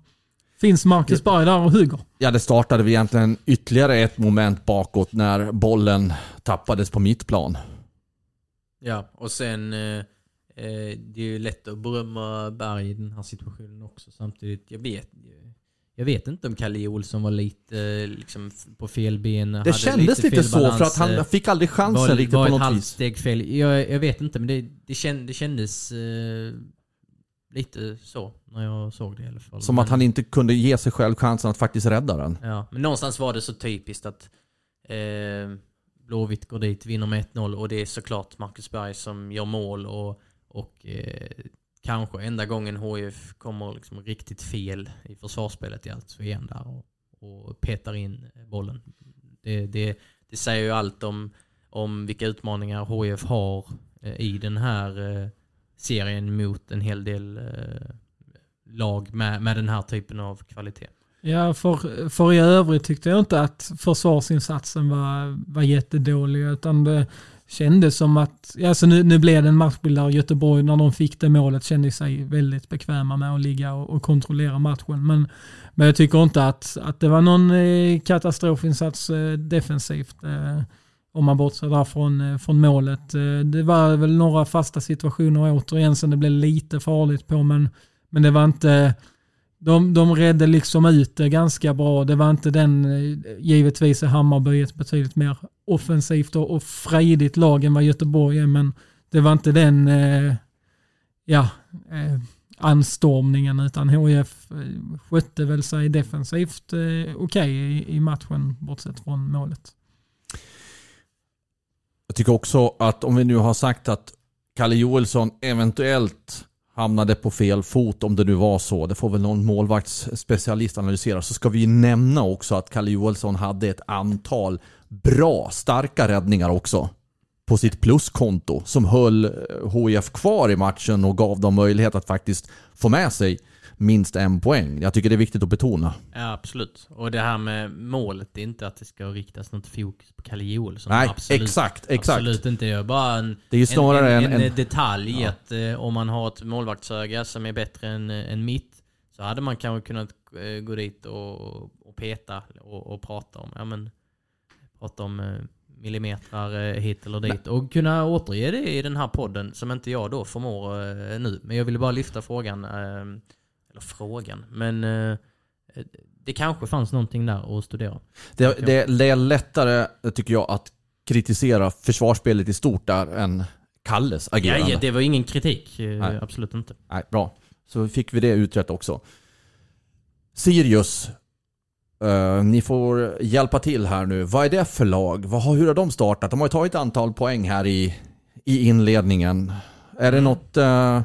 finns Marcus Berg där och hugger. Ja, det startade vi egentligen ytterligare ett moment bakåt när bollen tappades på mittplan. Ja, och sen eh, Eh, det är ju lätt att berömma Berg i den här situationen också. Samtidigt, jag vet jag vet inte om Kalle Olsson var lite liksom, på fel ben. Det kändes lite, lite så för att han fick aldrig chansen var, riktigt var på något halvt vis. steg fel. Jag, jag vet inte men det, det, känd, det kändes eh, lite så när jag såg det i alla fall. Som men, att han inte kunde ge sig själv chansen att faktiskt rädda den. Ja, men någonstans var det så typiskt att eh, Blåvitt går dit, vinner med 1-0 och det är såklart Marcus Berg som gör mål och, och eh, kanske enda gången HIF kommer liksom riktigt fel i försvarsspelet i alltså igen där och, och petar in bollen. Det, det, det säger ju allt om, om vilka utmaningar HIF har eh, i den här eh, serien mot en hel del eh, lag med, med den här typen av kvalitet. Ja, för, för i övrigt tyckte jag inte att försvarsinsatsen var, var jättedålig. Utan det kändes som att, alltså nu, nu blev det en matchbild där Göteborg, när de fick det målet, kände sig väldigt bekväma med att ligga och, och kontrollera matchen. Men, men jag tycker inte att, att det var någon eh, katastrofinsats eh, defensivt. Eh, om man bortser där från, från målet. Det var väl några fasta situationer återigen som det blev lite farligt på, men, men det var inte de, de redde liksom ut det ganska bra. Det var inte den, eh, givetvis är Hammarby ett betydligt mer offensivt och, och frejdigt lag än vad Göteborg är, men det var inte den eh, ja, eh, anstormningen, utan HIF eh, skötte väl sig defensivt eh, okej okay i, i matchen, bortsett från målet. Jag tycker också att om vi nu har sagt att Kalle Joelsson eventuellt hamnade på fel fot om det nu var så. Det får väl någon målvaktsspecialist analysera. Så ska vi nämna också att Kalle Joelsson hade ett antal bra, starka räddningar också på sitt pluskonto som höll eh, HIF kvar i matchen och gav dem möjlighet att faktiskt få med sig minst en poäng. Jag tycker det är viktigt att betona. Ja, absolut. Och det här med målet, det är inte att det ska riktas något fokus på Kalle Joelsson. Nej, absolut, exakt, exakt. Absolut inte. Det är bara en, det är ju snarare en, en, en, en detalj ja. att eh, om man har ett målvaktsöga som är bättre än, än mitt så hade man kanske kunnat eh, gå dit och, och peta och, och prata om, ja men, prata om eh, millimeter eh, hit eller dit Nej. och kunna återge det i den här podden som inte jag då förmår eh, nu. Men jag ville bara lyfta frågan eh, eller frågan, men eh, det kanske fanns någonting där att studera. Det, det, det, är lättare, tycker jag, att kritisera försvarsspelet i stort där än Kalles agerande. Ja, det var ingen kritik. Nej. Absolut inte. Nej, bra. Så fick vi det utrett också. Sirius. Uh, ni får hjälpa till här nu. Vad är det för lag? Vad, hur har de startat? De har ju tagit ett antal poäng här i, i inledningen. Är det något uh,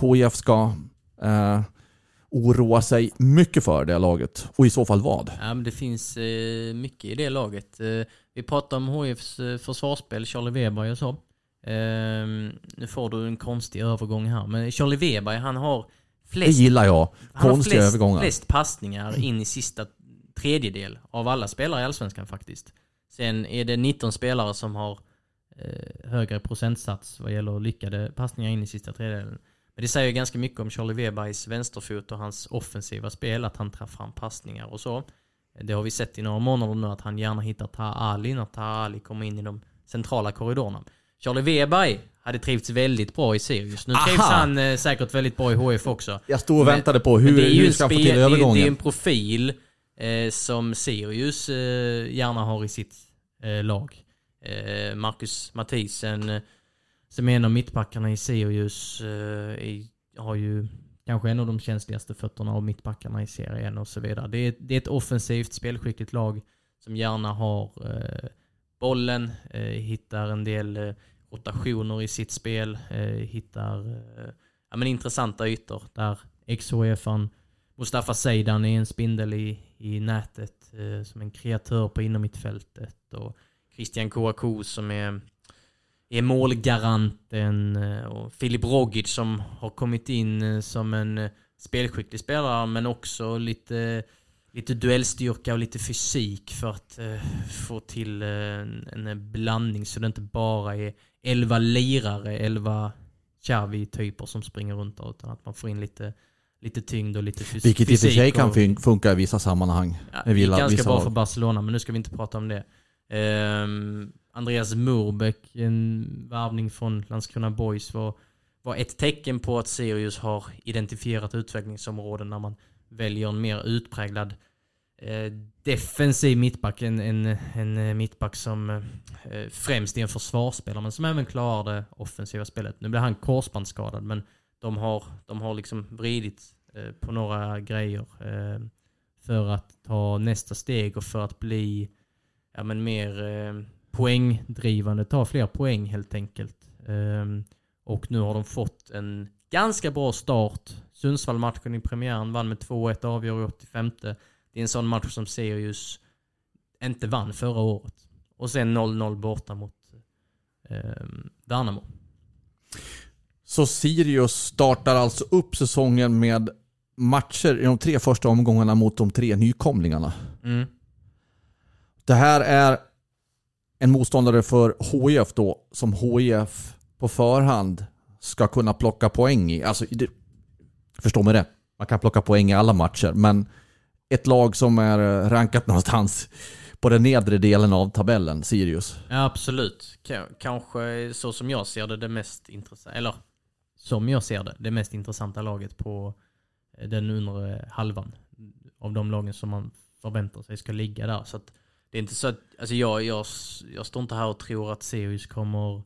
HIF ska uh, oroa sig mycket för det laget? Och i så fall vad? Ja, men det finns eh, mycket i det laget. Eh, vi pratade om HIFs eh, försvarsspel, Charlie Weber och så. Eh, nu får du en konstig övergång här, men Charlie Weber han har flest... Det gillar jag. Konstiga flest, övergångar. flest passningar in i sista tredjedel av alla spelare i Allsvenskan faktiskt. Sen är det 19 spelare som har eh, högre procentsats vad gäller lyckade passningar in i sista tredjedelen. Men det säger ganska mycket om Charlie Webergs vänsterfot och hans offensiva spel, att han tar fram passningar och så. Det har vi sett i några månader nu att han gärna hittar Taha Ali när Taha Ali kommer in i de centrala korridorerna. Charlie Weberg hade trivts väldigt bra i Sirius. Nu trivs han eh, säkert väldigt bra i HF också. Jag stod och väntade på hur, hur ska han få till övergången. Det är en profil eh, som Sirius eh, gärna har i sitt eh, lag. Eh, Marcus Mathisen som en av mittbackarna i Sirius eh, har ju kanske en av de känsligaste fötterna av mittbackarna i serien och så vidare. Det är, det är ett offensivt, spelskickligt lag som gärna har eh, bollen, eh, hittar en del eh, rotationer i sitt spel, eh, hittar eh, ja, men intressanta ytor där XHF-an Mustafa Seidan är en spindel i, i nätet eh, som en kreatör på innermittfältet och Christian Kouakou som är är målgaranten och Filip Rogic som har kommit in som en spelskicklig spelare men också lite, lite duellstyrka och lite fysik för att få till en, en blandning så det inte bara är 11 lirare, 11 Xavi-typer som springer runt där utan att man får in lite lite tyngd och lite fys Vilket i och för sig kan och, funka i vissa sammanhang. Ja, det är ganska bra för Barcelona men nu ska vi inte prata om det. Um, Andreas Murbeck, en värvning från Landskrona Boys, var, var ett tecken på att Sirius har identifierat utvecklingsområden när man väljer en mer utpräglad eh, defensiv mittback. En, en, en mittback som eh, främst är en försvarsspelare men som även klarar det offensiva spelet. Nu blir han korsbandsskadad men de har, de har liksom vridit eh, på några grejer eh, för att ta nästa steg och för att bli ja, men mer eh, poängdrivande, ta fler poäng helt enkelt. Um, och nu har de fått en ganska bra start. Sundsvall-matchen i premiären vann med 2-1, avgör i 85. Det är en sån match som Sirius inte vann förra året. Och sen 0-0 borta mot Värnamo. Så Sirius startar alltså upp säsongen med matcher i de tre första omgångarna mot de tre nykomlingarna. Mm. Det här är en motståndare för HIF då, som HIF på förhand ska kunna plocka poäng i. Alltså, det, förstå mig rätt. Man kan plocka poäng i alla matcher, men ett lag som är eh, rankat någonstans på den nedre delen av tabellen, Sirius. Ja, absolut. K kanske så som jag ser det, det mest intressanta, eller som jag ser det, det mest intressanta laget på eh, den undre halvan av de lagen som man förväntar sig ska ligga där. Så att det är inte så att, alltså jag, jag, jag står inte här och tror att Sirius kommer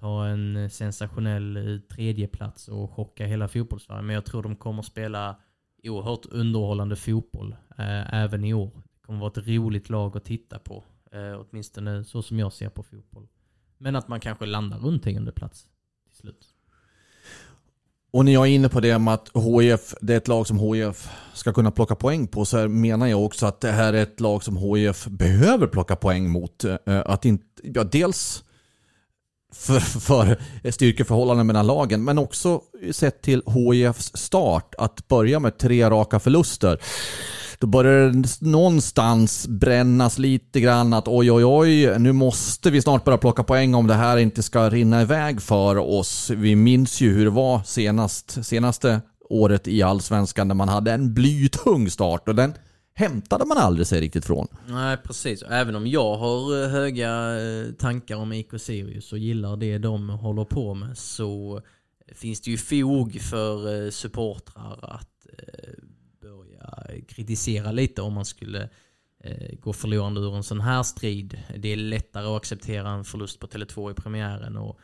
ta en sensationell eh, tredjeplats och chocka hela fotbollssverige. Men jag tror de kommer spela oerhört underhållande fotboll eh, även i år. Det kommer vara ett roligt lag att titta på. Eh, åtminstone så som jag ser på fotboll. Men att man kanske landar runt tionde plats till slut. Och när jag är inne på det med att HIF, det är ett lag som HIF ska kunna plocka poäng på så menar jag också att det här är ett lag som HIF behöver plocka poäng mot. Eh, att inte, ja, dels för, för styrkeförhållanden mellan lagen men också sett till HIFs start att börja med tre raka förluster då börjar det någonstans brännas lite grann att oj, oj, oj, nu måste vi snart börja plocka poäng om det här inte ska rinna iväg för oss. Vi minns ju hur det var senast, senaste året i Allsvenskan när man hade en blytung start och den hämtade man aldrig sig riktigt från. Nej, precis. Även om jag har eh, höga eh, tankar om IK Sirius och gillar det de håller på med så finns det ju fog för eh, supportrar att Eh, kritisera lite om man skulle eh, gå förlorande ur en sån här strid. Det är lättare att acceptera en förlust på Tele2 i premiären och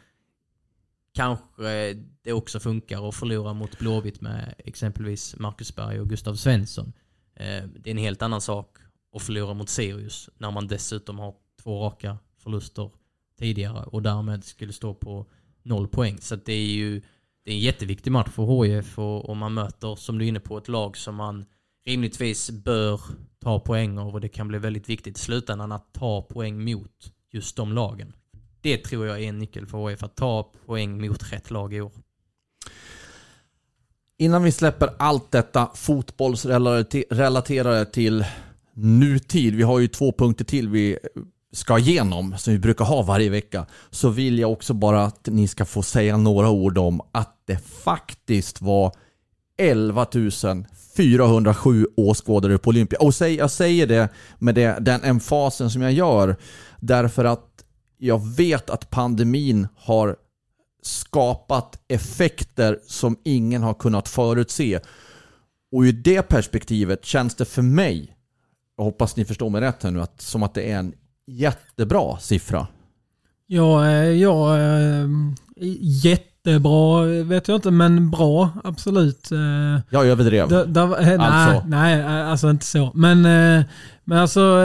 kanske det också funkar att förlora mot Blåvitt med exempelvis Marcus Berg och Gustav Svensson. Eh, det är en helt annan sak att förlora mot Sirius när man dessutom har två raka förluster tidigare och därmed skulle stå på noll poäng. Så det är ju det är en jätteviktig match för HIF och, och man möter, som du är inne på, ett lag som man rimligtvis bör ta poäng av och det kan bli väldigt viktigt i slutändan att ta poäng mot just de lagen. Det tror jag är en nyckel för HIF, att ta poäng mot rätt lag i år. Innan vi släpper allt detta fotbollsrelaterade till nutid, vi har ju två punkter till vi ska igenom, som vi brukar ha varje vecka, så vill jag också bara att ni ska få säga några ord om att det faktiskt var 11 407 åskådare på Olympia. Och jag säger det med det, den emfasen som jag gör därför att jag vet att pandemin har skapat effekter som ingen har kunnat förutse. Och ur det perspektivet känns det för mig, jag hoppas ni förstår mig rätt här nu, att, som att det är en jättebra siffra. Ja, eh, ja eh, jätte Jättebra vet jag inte, men bra absolut. Eh, jag överdrev. Da, da, eh, alltså. Nej, eh, alltså inte så. Men, men alltså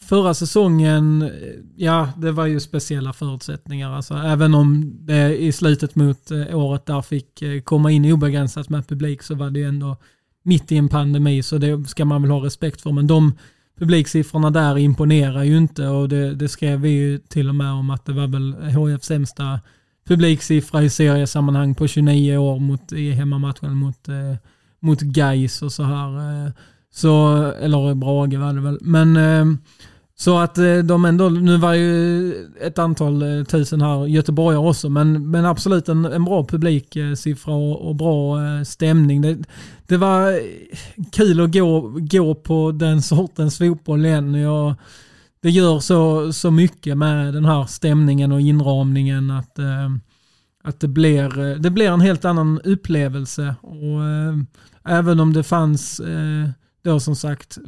förra säsongen, ja det var ju speciella förutsättningar. Alltså, även om det i slutet mot året där fick komma in obegränsat med publik så var det ju ändå mitt i en pandemi så det ska man väl ha respekt för. Men de publiksiffrorna där imponerar ju inte och det, det skrev vi ju till och med om att det var väl HFs sämsta publiksiffra i seriesammanhang på 29 år mot, i hemmamatchen mot, eh, mot Gais och så här. Eh, så, eller Brage var det väl. Men eh, så att eh, de ändå, nu var ju ett antal eh, tusen här göteborgare också, men, men absolut en, en bra publiksiffra och, och bra eh, stämning. Det, det var kul att gå, gå på den sortens fotboll igen. Jag, det gör så, så mycket med den här stämningen och inramningen att, eh, att det blir, eh, det blir en helt annan upplevelse. Och, eh, även om det fanns eh, då som sagt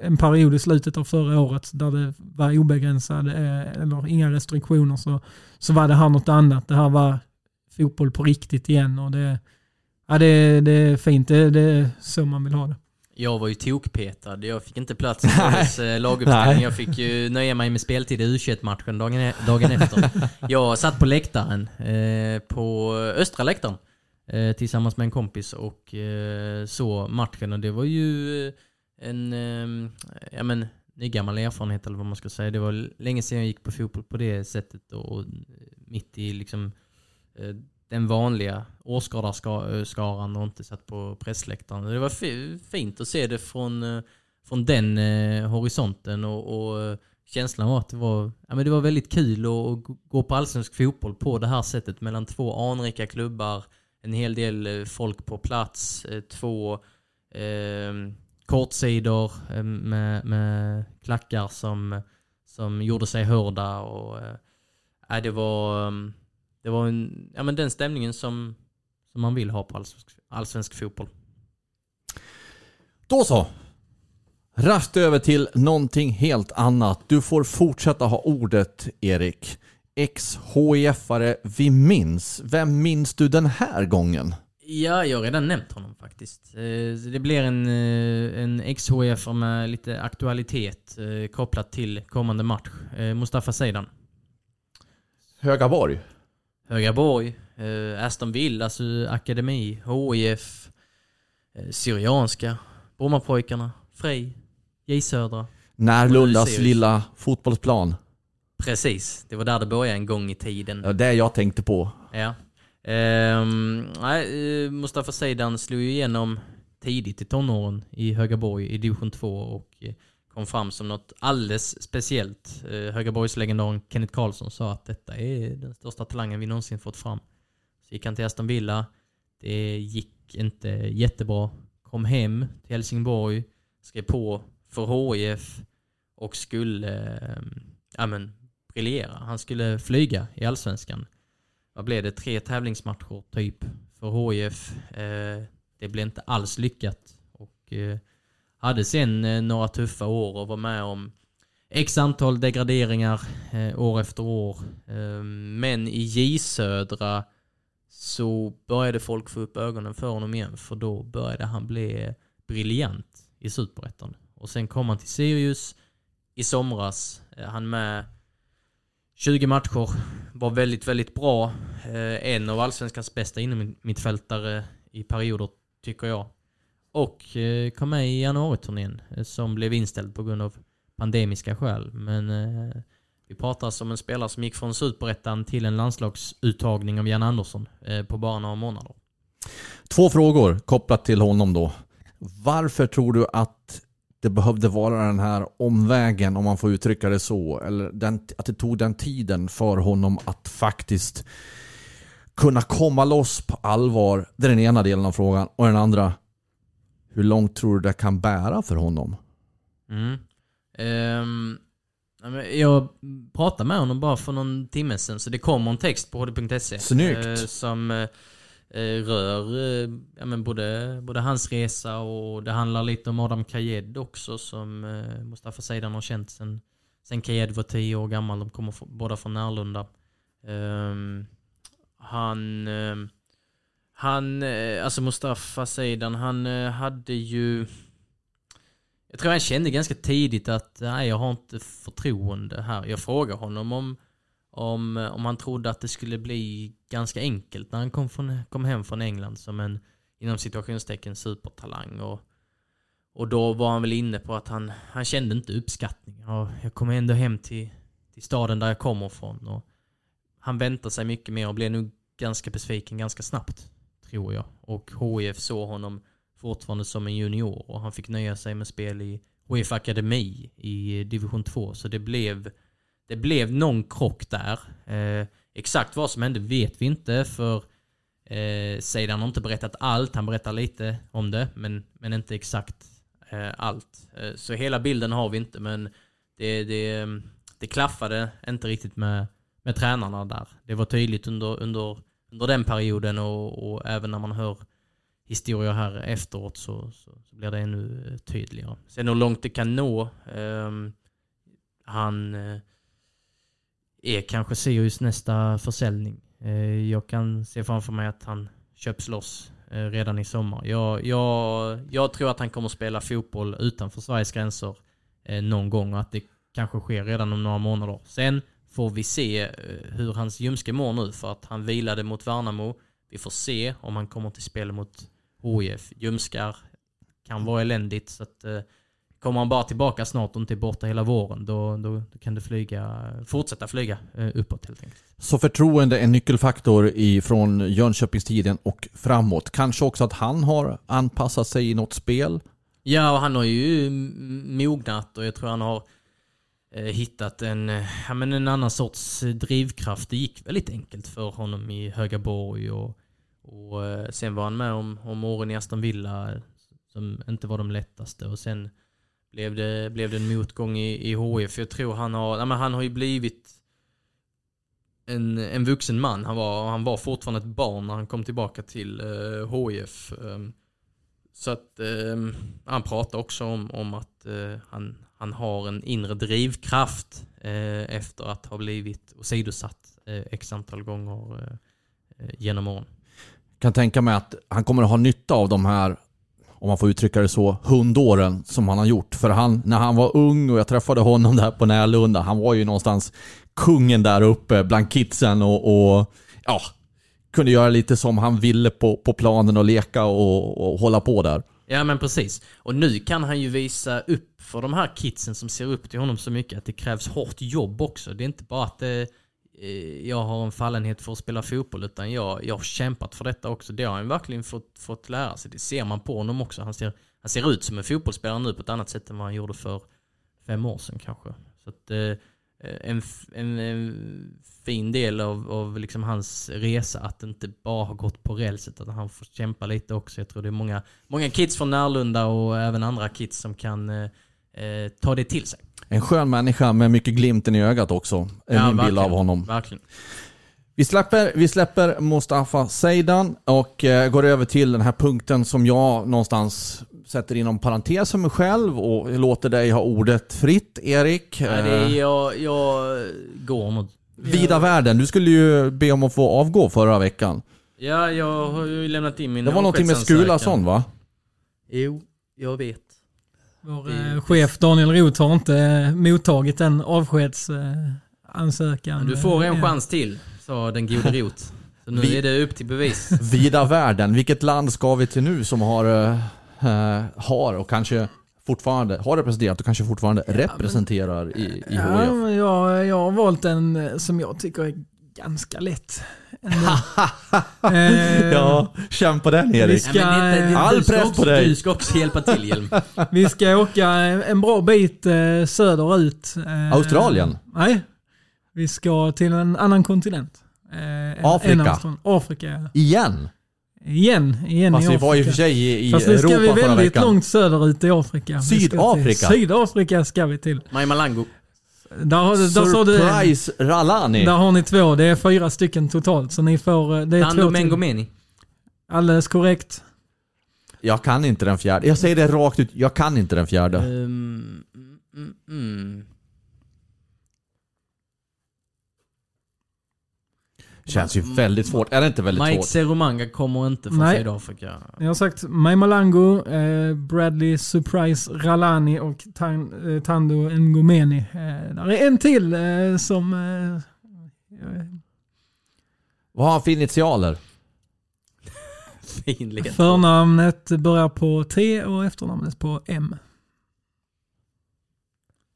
en period i slutet av förra året där det var obegränsad eh, eller inga restriktioner så, så var det här något annat. Det här var fotboll på riktigt igen och det, ja, det, det är fint. Det, det är så man vill ha det. Jag var ju tokpetad. Jag fick inte plats i årets eh, laguppställning. Jag fick ju nöja mig med speltid i u matchen dagen, e- dagen efter. Jag satt på läktaren, eh, på östra läktaren, eh, tillsammans med en kompis och eh, så matchen. Och det var ju eh, en, eh, ja men, nygammal erfarenhet eller vad man ska säga. Det var länge sedan jag gick på fotboll på det sättet och mitt i liksom eh, den vanliga åskådarskaran och inte satt på pressläktaren. Det var fint att se det från, eh, från den eh, horisonten och, och eh, känslan var att det var, ja, men det var väldigt kul att gå på allsvensk fotboll på det här sättet mellan två anrika klubbar, en hel del folk på plats, två ehm, eh, kortsidor med, med klackar som, som gjorde sig hörda och eh, det var ehm, det var en, ja, men den stämningen som, som man vill ha på allsvensk, allsvensk fotboll. Då så. Rast över till någonting helt annat. Du får fortsätta ha ordet, Erik. Ex-HIF-are vi minns. Vem minns du den här gången? Ja, jag har redan nämnt honom faktiskt. Eh, det blir en, eh, en ex-HIF med lite aktualitet eh, kopplat till kommande match. Mustafa Seidan. Högaborg? Högaborg, eh, Aston Villa, alltså Akademi, HIF, eh, Syrianska, Brommapojkarna, Frej, J Södra. Närlundas lilla fotbollsplan. Precis, det var där det började en gång i tiden. Ja, det jag tänkte på. Ja. Ehm, nej, eh, Mustafa Seidan slog ju igenom tidigt i tonåren i Högaborg i division 2 och eh, kom fram som något alldeles speciellt. Eh, Högaborgslegendaren Kenneth Karlsson sa att detta är den största talangen vi någonsin fått fram. Så gick han till Aston Villa. Det gick inte jättebra. Kom hem till Helsingborg, skrev på för HIF och skulle eh, ja, men, briljera. Han skulle flyga i Allsvenskan. Vad blev det? Tre tävlingsmatcher typ för HIF. Eh, det blev inte alls lyckat. Och eh, hade sen eh, några tuffa år och var med om X antal degraderingar eh, år efter år. Eh, men i J Södra så började folk få upp ögonen för honom igen för då började han bli briljant i Superettan. Och sen kom han till Sirius i somras. Eh, han med 20 matcher, var väldigt, väldigt bra. Eh, en av allsvenskans bästa innermittfältare i perioder, tycker jag. Och eh, kom med i januariturnén eh, som blev inställd på grund av pandemiska skäl. Men eh, vi pratar som en spelare som gick från superettan till en landslagsuttagning av Jan Andersson eh, på bara några månader. Två frågor kopplat till honom då. Varför tror du att det behövde vara den här omvägen, om man får uttrycka det så, eller den, att det tog den tiden för honom att faktiskt kunna komma loss på allvar? Det är den ena delen av frågan. Och den andra, hur långt tror du det kan bära för honom? Mm. Um, jag pratade med honom bara för någon timme sedan, så det kommer en text på hd.se. Snyggt! Uh, som uh, rör uh, ja, men både, både hans resa och det handlar lite om Adam Kajed också som Mustafa Seidan har känt sen, sen Kajed var tio år gammal. De kommer båda från Närlunda. Um, han ehm, han, eh, alltså Mustafa Seidan, han eh, hade ju... Jag tror han kände ganska tidigt att nej, jag har inte förtroende här. Jag frågade honom om, om, eh, om han trodde att det skulle bli ganska enkelt när han kom, från, kom hem från England som en, inom situationstecken, supertalang. Och, och då var han väl inne på att han, han kände inte uppskattning. Och jag kommer ändå hem till, till staden där jag kommer ifrån. Och han väntade sig mycket mer och blev nog ganska besviken ganska snabbt tror jag. Och HIF såg honom fortfarande som en junior och han fick nöja sig med spel i HIF Akademi i division 2. Så det blev, det blev någon krock där. Eh, exakt vad som hände vet vi inte för eh, Seidan har inte berättat allt. Han berättar lite om det men, men inte exakt eh, allt. Eh, så hela bilden har vi inte men det, det, det klaffade inte riktigt med, med tränarna där. Det var tydligt under, under under den perioden och, och även när man hör historier här efteråt så, så, så, blir det ännu eh, tydligare. Sen hur långt det kan nå. Eh, han eh, är kanske Sirius nästa försäljning. Eh, jag kan se framför mig att han köps loss eh, redan i sommar. Jag, jag, jag tror att han kommer spela fotboll utanför Sveriges gränser eh, någon gång och att det kanske sker redan om några månader. Sen får vi se hur hans ljumske mår nu för att han vilade mot Värnamo. Vi får se om han kommer till spel mot HIF. Ljumskar kan vara eländigt så att Kommer han bara tillbaka snart och inte är borta hela våren, då, då, då, kan du flyga, fortsätta flyga eh, uppåt helt enkelt. Så förtroende är en nyckelfaktor ifrån Jönköpingstiden och framåt. Kanske också att han har anpassat sig i något spel? Ja, och han har ju mognat och jag tror han har eh, Eh, hittat en, eh, ja, men en annan sorts eh, drivkraft. Det gick väldigt enkelt för honom i Högaborg och, och sen var han med om, om åren i Aston Villa som inte var de lättaste och sen blev det, blev det en motgång i, i HIF. Jag tror han har, ja men han har ju blivit en, en vuxen man. Han var, han var fortfarande ett barn när han kom tillbaka till uh, HIF. Um, ehm, så att um, han pratar också om, om att uh, han, han har en inre drivkraft eh, efter att ha blivit åsidosatt eh, x antal gånger eh, genom åren. Jag kan tänka mig att han kommer att ha nytta av de här om man får uttrycka det så, hundåren som han har gjort. För han, när han var ung och jag träffade honom där på Närlunda, han var ju någonstans kungen där uppe bland kidsen och, och ja, kunde göra lite som han ville på, på planen och leka och, och hålla på där. Ja men precis. Och nu kan han ju visa upp för de här kidsen som ser upp till honom så mycket att det krävs hårt jobb också. Det är inte bara att Eh, jag har en fallenhet för att spela fotboll utan jag, jag har kämpat för detta också. Det har han verkligen fått, fått lära sig. Det ser man på honom också. Han ser, han ser ut som en fotbollsspelare nu på ett annat sätt än vad han gjorde för fem år sedan kanske. Så att, eh, en, en, en, fin del av, av liksom hans resa att det inte bara har gått på rälset, att han får kämpa lite också. Jag tror det är många, många kids från Närlunda och även andra kids som kan eh, eh ta det till sig. En skön människa med mycket glimten i ögat också. Är ja, min bild av honom. Verkligen. Vi släpper, vi släpper Mustafa Seidan och eh, går över till den här punkten som jag någonstans sätter inom parentes för mig själv och låter dig ha ordet fritt, Erik. Nej, det är eh, jag, jag går mot... Vida jag... världen. Du skulle ju be om att få avgå förra veckan. Ja, jag har ju lämnat in min Det var någonting med Skulason va? Jo, jag vet. Vår eh, chef Daniel Roth har inte eh, mottagit den avskedsansökan. Du får en chans till, sa den gode Roth. Så nu Vi, är det upp till bevis. Vida världen. Vilket land ska vi till nu som har, uh, har och kanske fortfarande har representerat och kanske fortfarande ja, representerar men, i, i HIF? Ja, jag, jag har valt en som jag tycker är ganska lätt. eh, ja, känn på den Erik. Ska, ja, det, det, All press på dig. Du ska också hjälpa till Hjelm. vi ska åka en bra bit eh, söderut. Eh, Australien? Nej, vi ska till en annan kontinent. Eh, Afrika? Afrika. Igen? Igen, igen Fast i Afrika. vi var ju för sig i, i Fast nu ska vi väldigt långt söderut i Afrika. Sydafrika? Sydafrika ska vi till. Maimalango. Där, där Surprise du, Ralani. Där har ni två. Det är fyra stycken totalt. Så ni får... Eh, det är Nando Mengomeni. Alldeles korrekt. Jag kan inte den fjärde. Jag säger det rakt ut. Jag kan inte den fjärde. Um, mm, mm. Känns ju väldigt svårt. Är det inte väldigt Mike svårt? Mike Serumanga kommer inte från Nej. Sydafrika. Jag har sagt Maimalango, eh, Bradley Surprise Ralani och Tan, eh, Tando Ngomeni. Eh, där är en till eh, som... Vad har han för initialer? Finlighet. Förnamnet börjar på T och efternamnet på M.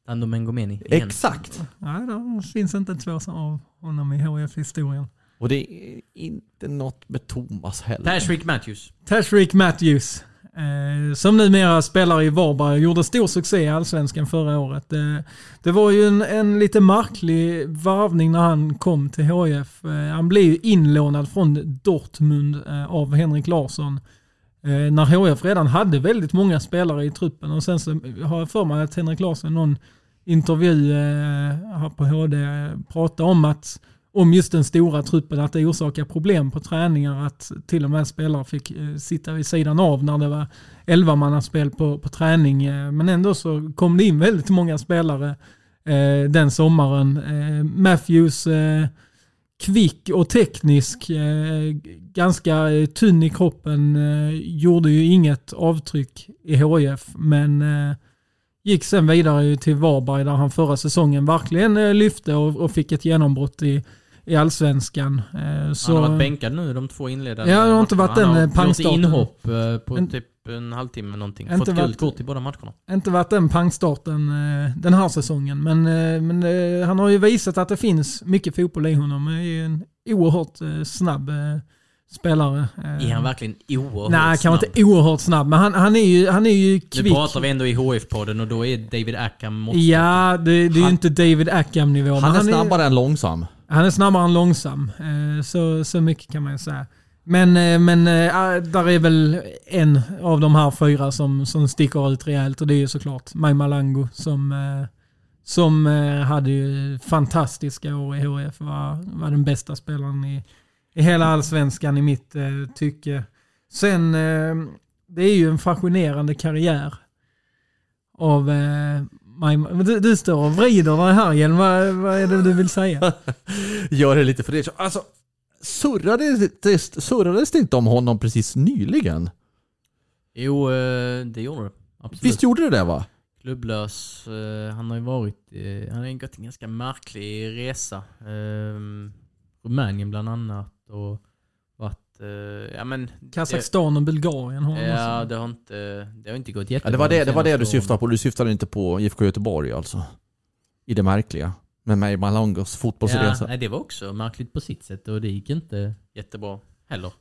Tando Mengomeni. Exakt. Nej, det finns inte två av honom i HF-historien. Och det är inte något med Thomas heller. Tashreeq Matthews. Tashreeq Matthews. Eh, som numera spelar i Varberg och gjorde stor succé i Allsvenskan förra året. Eh, det var ju en, en lite märklig varvning när han kom till HF. Eh, han blev ju inlånad från Dortmund eh, av Henrik Larsson. Eh, när HF redan hade väldigt många spelare i truppen och sen så har jag för mig att Henrik Larsson någon intervju eh, här på HD pratade om att om just den stora truppen, att det orsakar problem på träningar, att till och med spelare fick eh, sitta vid sidan av när det var elvamannaspel på, på träning. Eh, men ändå så kom det in väldigt många spelare eh, den sommaren. Eh, Matthews eh, kvick och teknisk, eh, ganska eh, tunn i kroppen, eh, gjorde ju inget avtryck i HIF, men eh, gick sen vidare till Varberg där han förra säsongen verkligen lyfte och fick ett genombrott i, i allsvenskan. Eh, så, Han har varit bänkad nu de två inledande Ja, det har inte varit den, Han eh, har gjort pangstarten. inhopp eh, på En- typ en halvtimme någonting. Inte Fått varit- gult kort i båda matcherna. inte varit den pangstarten eh, den här säsongen. Men, eh, men eh, han har ju visat att det finns mycket fotboll i honom. Han är ju en oerhört eh, snabb eh, spelare. Eh, Är han verkligen oerhört Nej, snabb? kanske inte oerhört snabb, men han, han, är, ju, han är ju Nu kvick. pratar vi ändå i HF-podden och då är David Ackham måste. Ja, det, det är ju Han- inte David Ackham-nivå. Han är snabbare än långsam. Han är snabbare än långsam. Eh, så, så mycket kan man ju säga. Men, eh, men eh, ah, där är väl en av de här fyra som, som sticker ut rejält och det är ju såklart Maj Malango som, som hade ju fantastiska år i HF. Var, var den bästa spelaren i, i hela allsvenskan i mitt tycke. Sen, det är ju en fascinerande karriär av men du, du står och vrider dig här igen. Vad, vad är det du vill säga? Gör det lite för det. Alltså, surrades det, surrades det inte om honom precis nyligen? Jo, eh, det gjorde det. Absolut. Visst gjorde det det va? Klubblös. eh, Han har ju varit... Han har gått en ganska märklig resa. Eh, Rumänien bland annat och. Eh, Ja men... Kazakstan och Bulgarien har de ja, också. det har inte... Det har inte gått Ja, jättebra. det var det, de det var det du senaste syftade på. Du syftade inte på IFK Göteborg alltså. I det märkliga. Med mig Malongos Ja, fotbollsresa. nej, det var också märkligt på sitt sätt och det gick inte jättebra heller.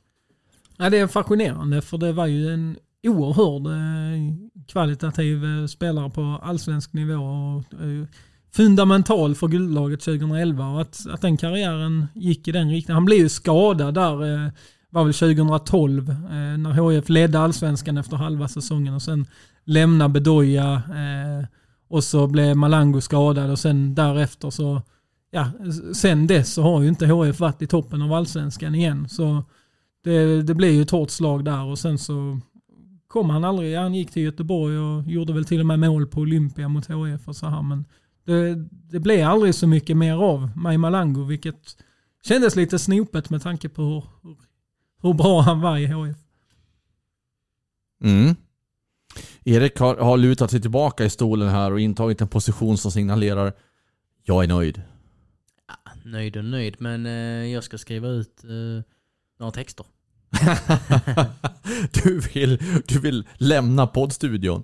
Ja, det är fascinerande för det var ju en oerhörd eh, kvalitativ eh, spelare på allsvensk nivå och eh, fundamental för guldlaget 2011 och att, att den karriären gick i den riktningen. Han blev ju skadad där, eh, var väl 2012 eh, när HIF ledde allsvenskan efter halva säsongen och sen lämnade Bedoya eh, och så blev Malango skadad och sen därefter så ja, sen dess så har ju inte HIF varit i toppen av allsvenskan igen. Så det, det blev ju ett hårt slag där och sen så kom han aldrig. Han gick till Göteborg och gjorde väl till och med mål på Olympia mot HIF och så här. Men det, det blev aldrig så mycket mer av Maj Malango vilket kändes lite snopet med tanke på hur, hur, bra han var i HIF. Mm. Erik har, har lutat sig tillbaka i stolen här och intagit en position som signalerar jag är nöjd. Nöjd och nöjd, men eh, jag ska skriva ut eh, några texter. du, vill, du vill lämna poddstudion.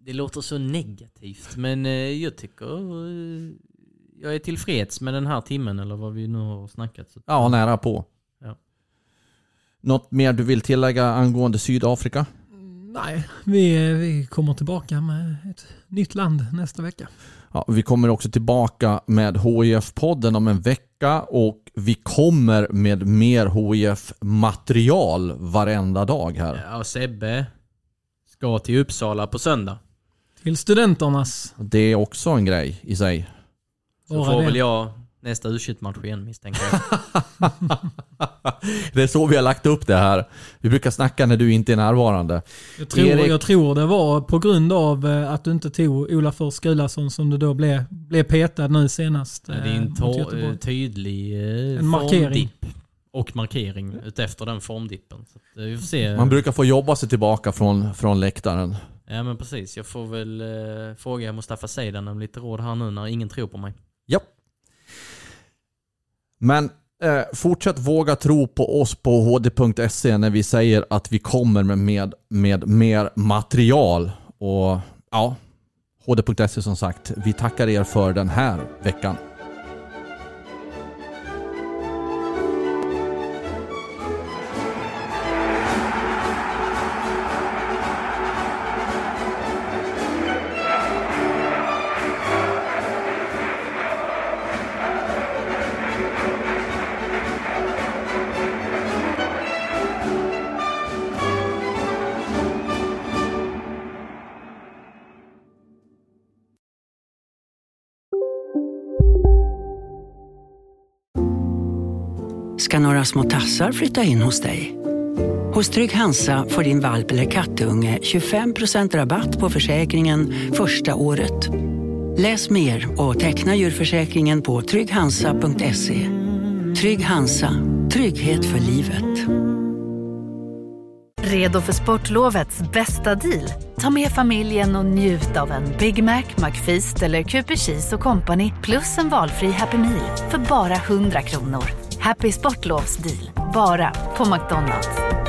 Det låter så negativt, men eh, jag tycker eh, jag är tillfreds med den här timmen eller vad vi nu har snackat. Så, Ja, nära på. Något mer du vill tillägga angående Sydafrika? Nej, vi, vi kommer tillbaka med ett nytt land nästa vecka. Ja, vi kommer också tillbaka med HIF-podden om en vecka och vi kommer med mer HIF-material varenda dag här. Ja, och Sebbe ska till Uppsala på söndag. Till studenternas. Det är också en grej i sig. Så Bara får det. väl jag nästa u match igen misstänker jag. Det är så vi har lagt upp det här. Vi brukar snacka när du inte är närvarande. Jag tror, Erik- jag tror det var på grund av eh, att du inte tog Ola Fors Gulason som du då blev, blev petad nu senast. Det är eh, en to- tydlig eh, En markering. Och markering utefter den formdippen. Så att, eh, vi får se. Man brukar få jobba sig tillbaka från, från läktaren. Ja men precis. Jag får väl eh, fråga Mustafa Seidan om lite råd här nu när ingen tror på mig. Ja. Men eh, fortsätt våga tro på oss på hd.se när vi säger att vi kommer med, med, med mer material. Och ja, hd.se som sagt. Vi tackar er för den här veckan. Ska några små tassar flytta in hos dig? Hos Trygg Hansa får din valp eller kattunge 25% rabatt på försäkringen första året. Läs mer och teckna djurförsäkringen på trygghansa.se. Trygg Hansa, trygghet för livet. Redo för sportlovets bästa deal? Ta med familjen och njut av en Big Mac, McFeast eller Cooper Cheese och Company plus en valfri Happy Meal för bara 100 kronor. Happy Sportlovs deal, bara på McDonalds.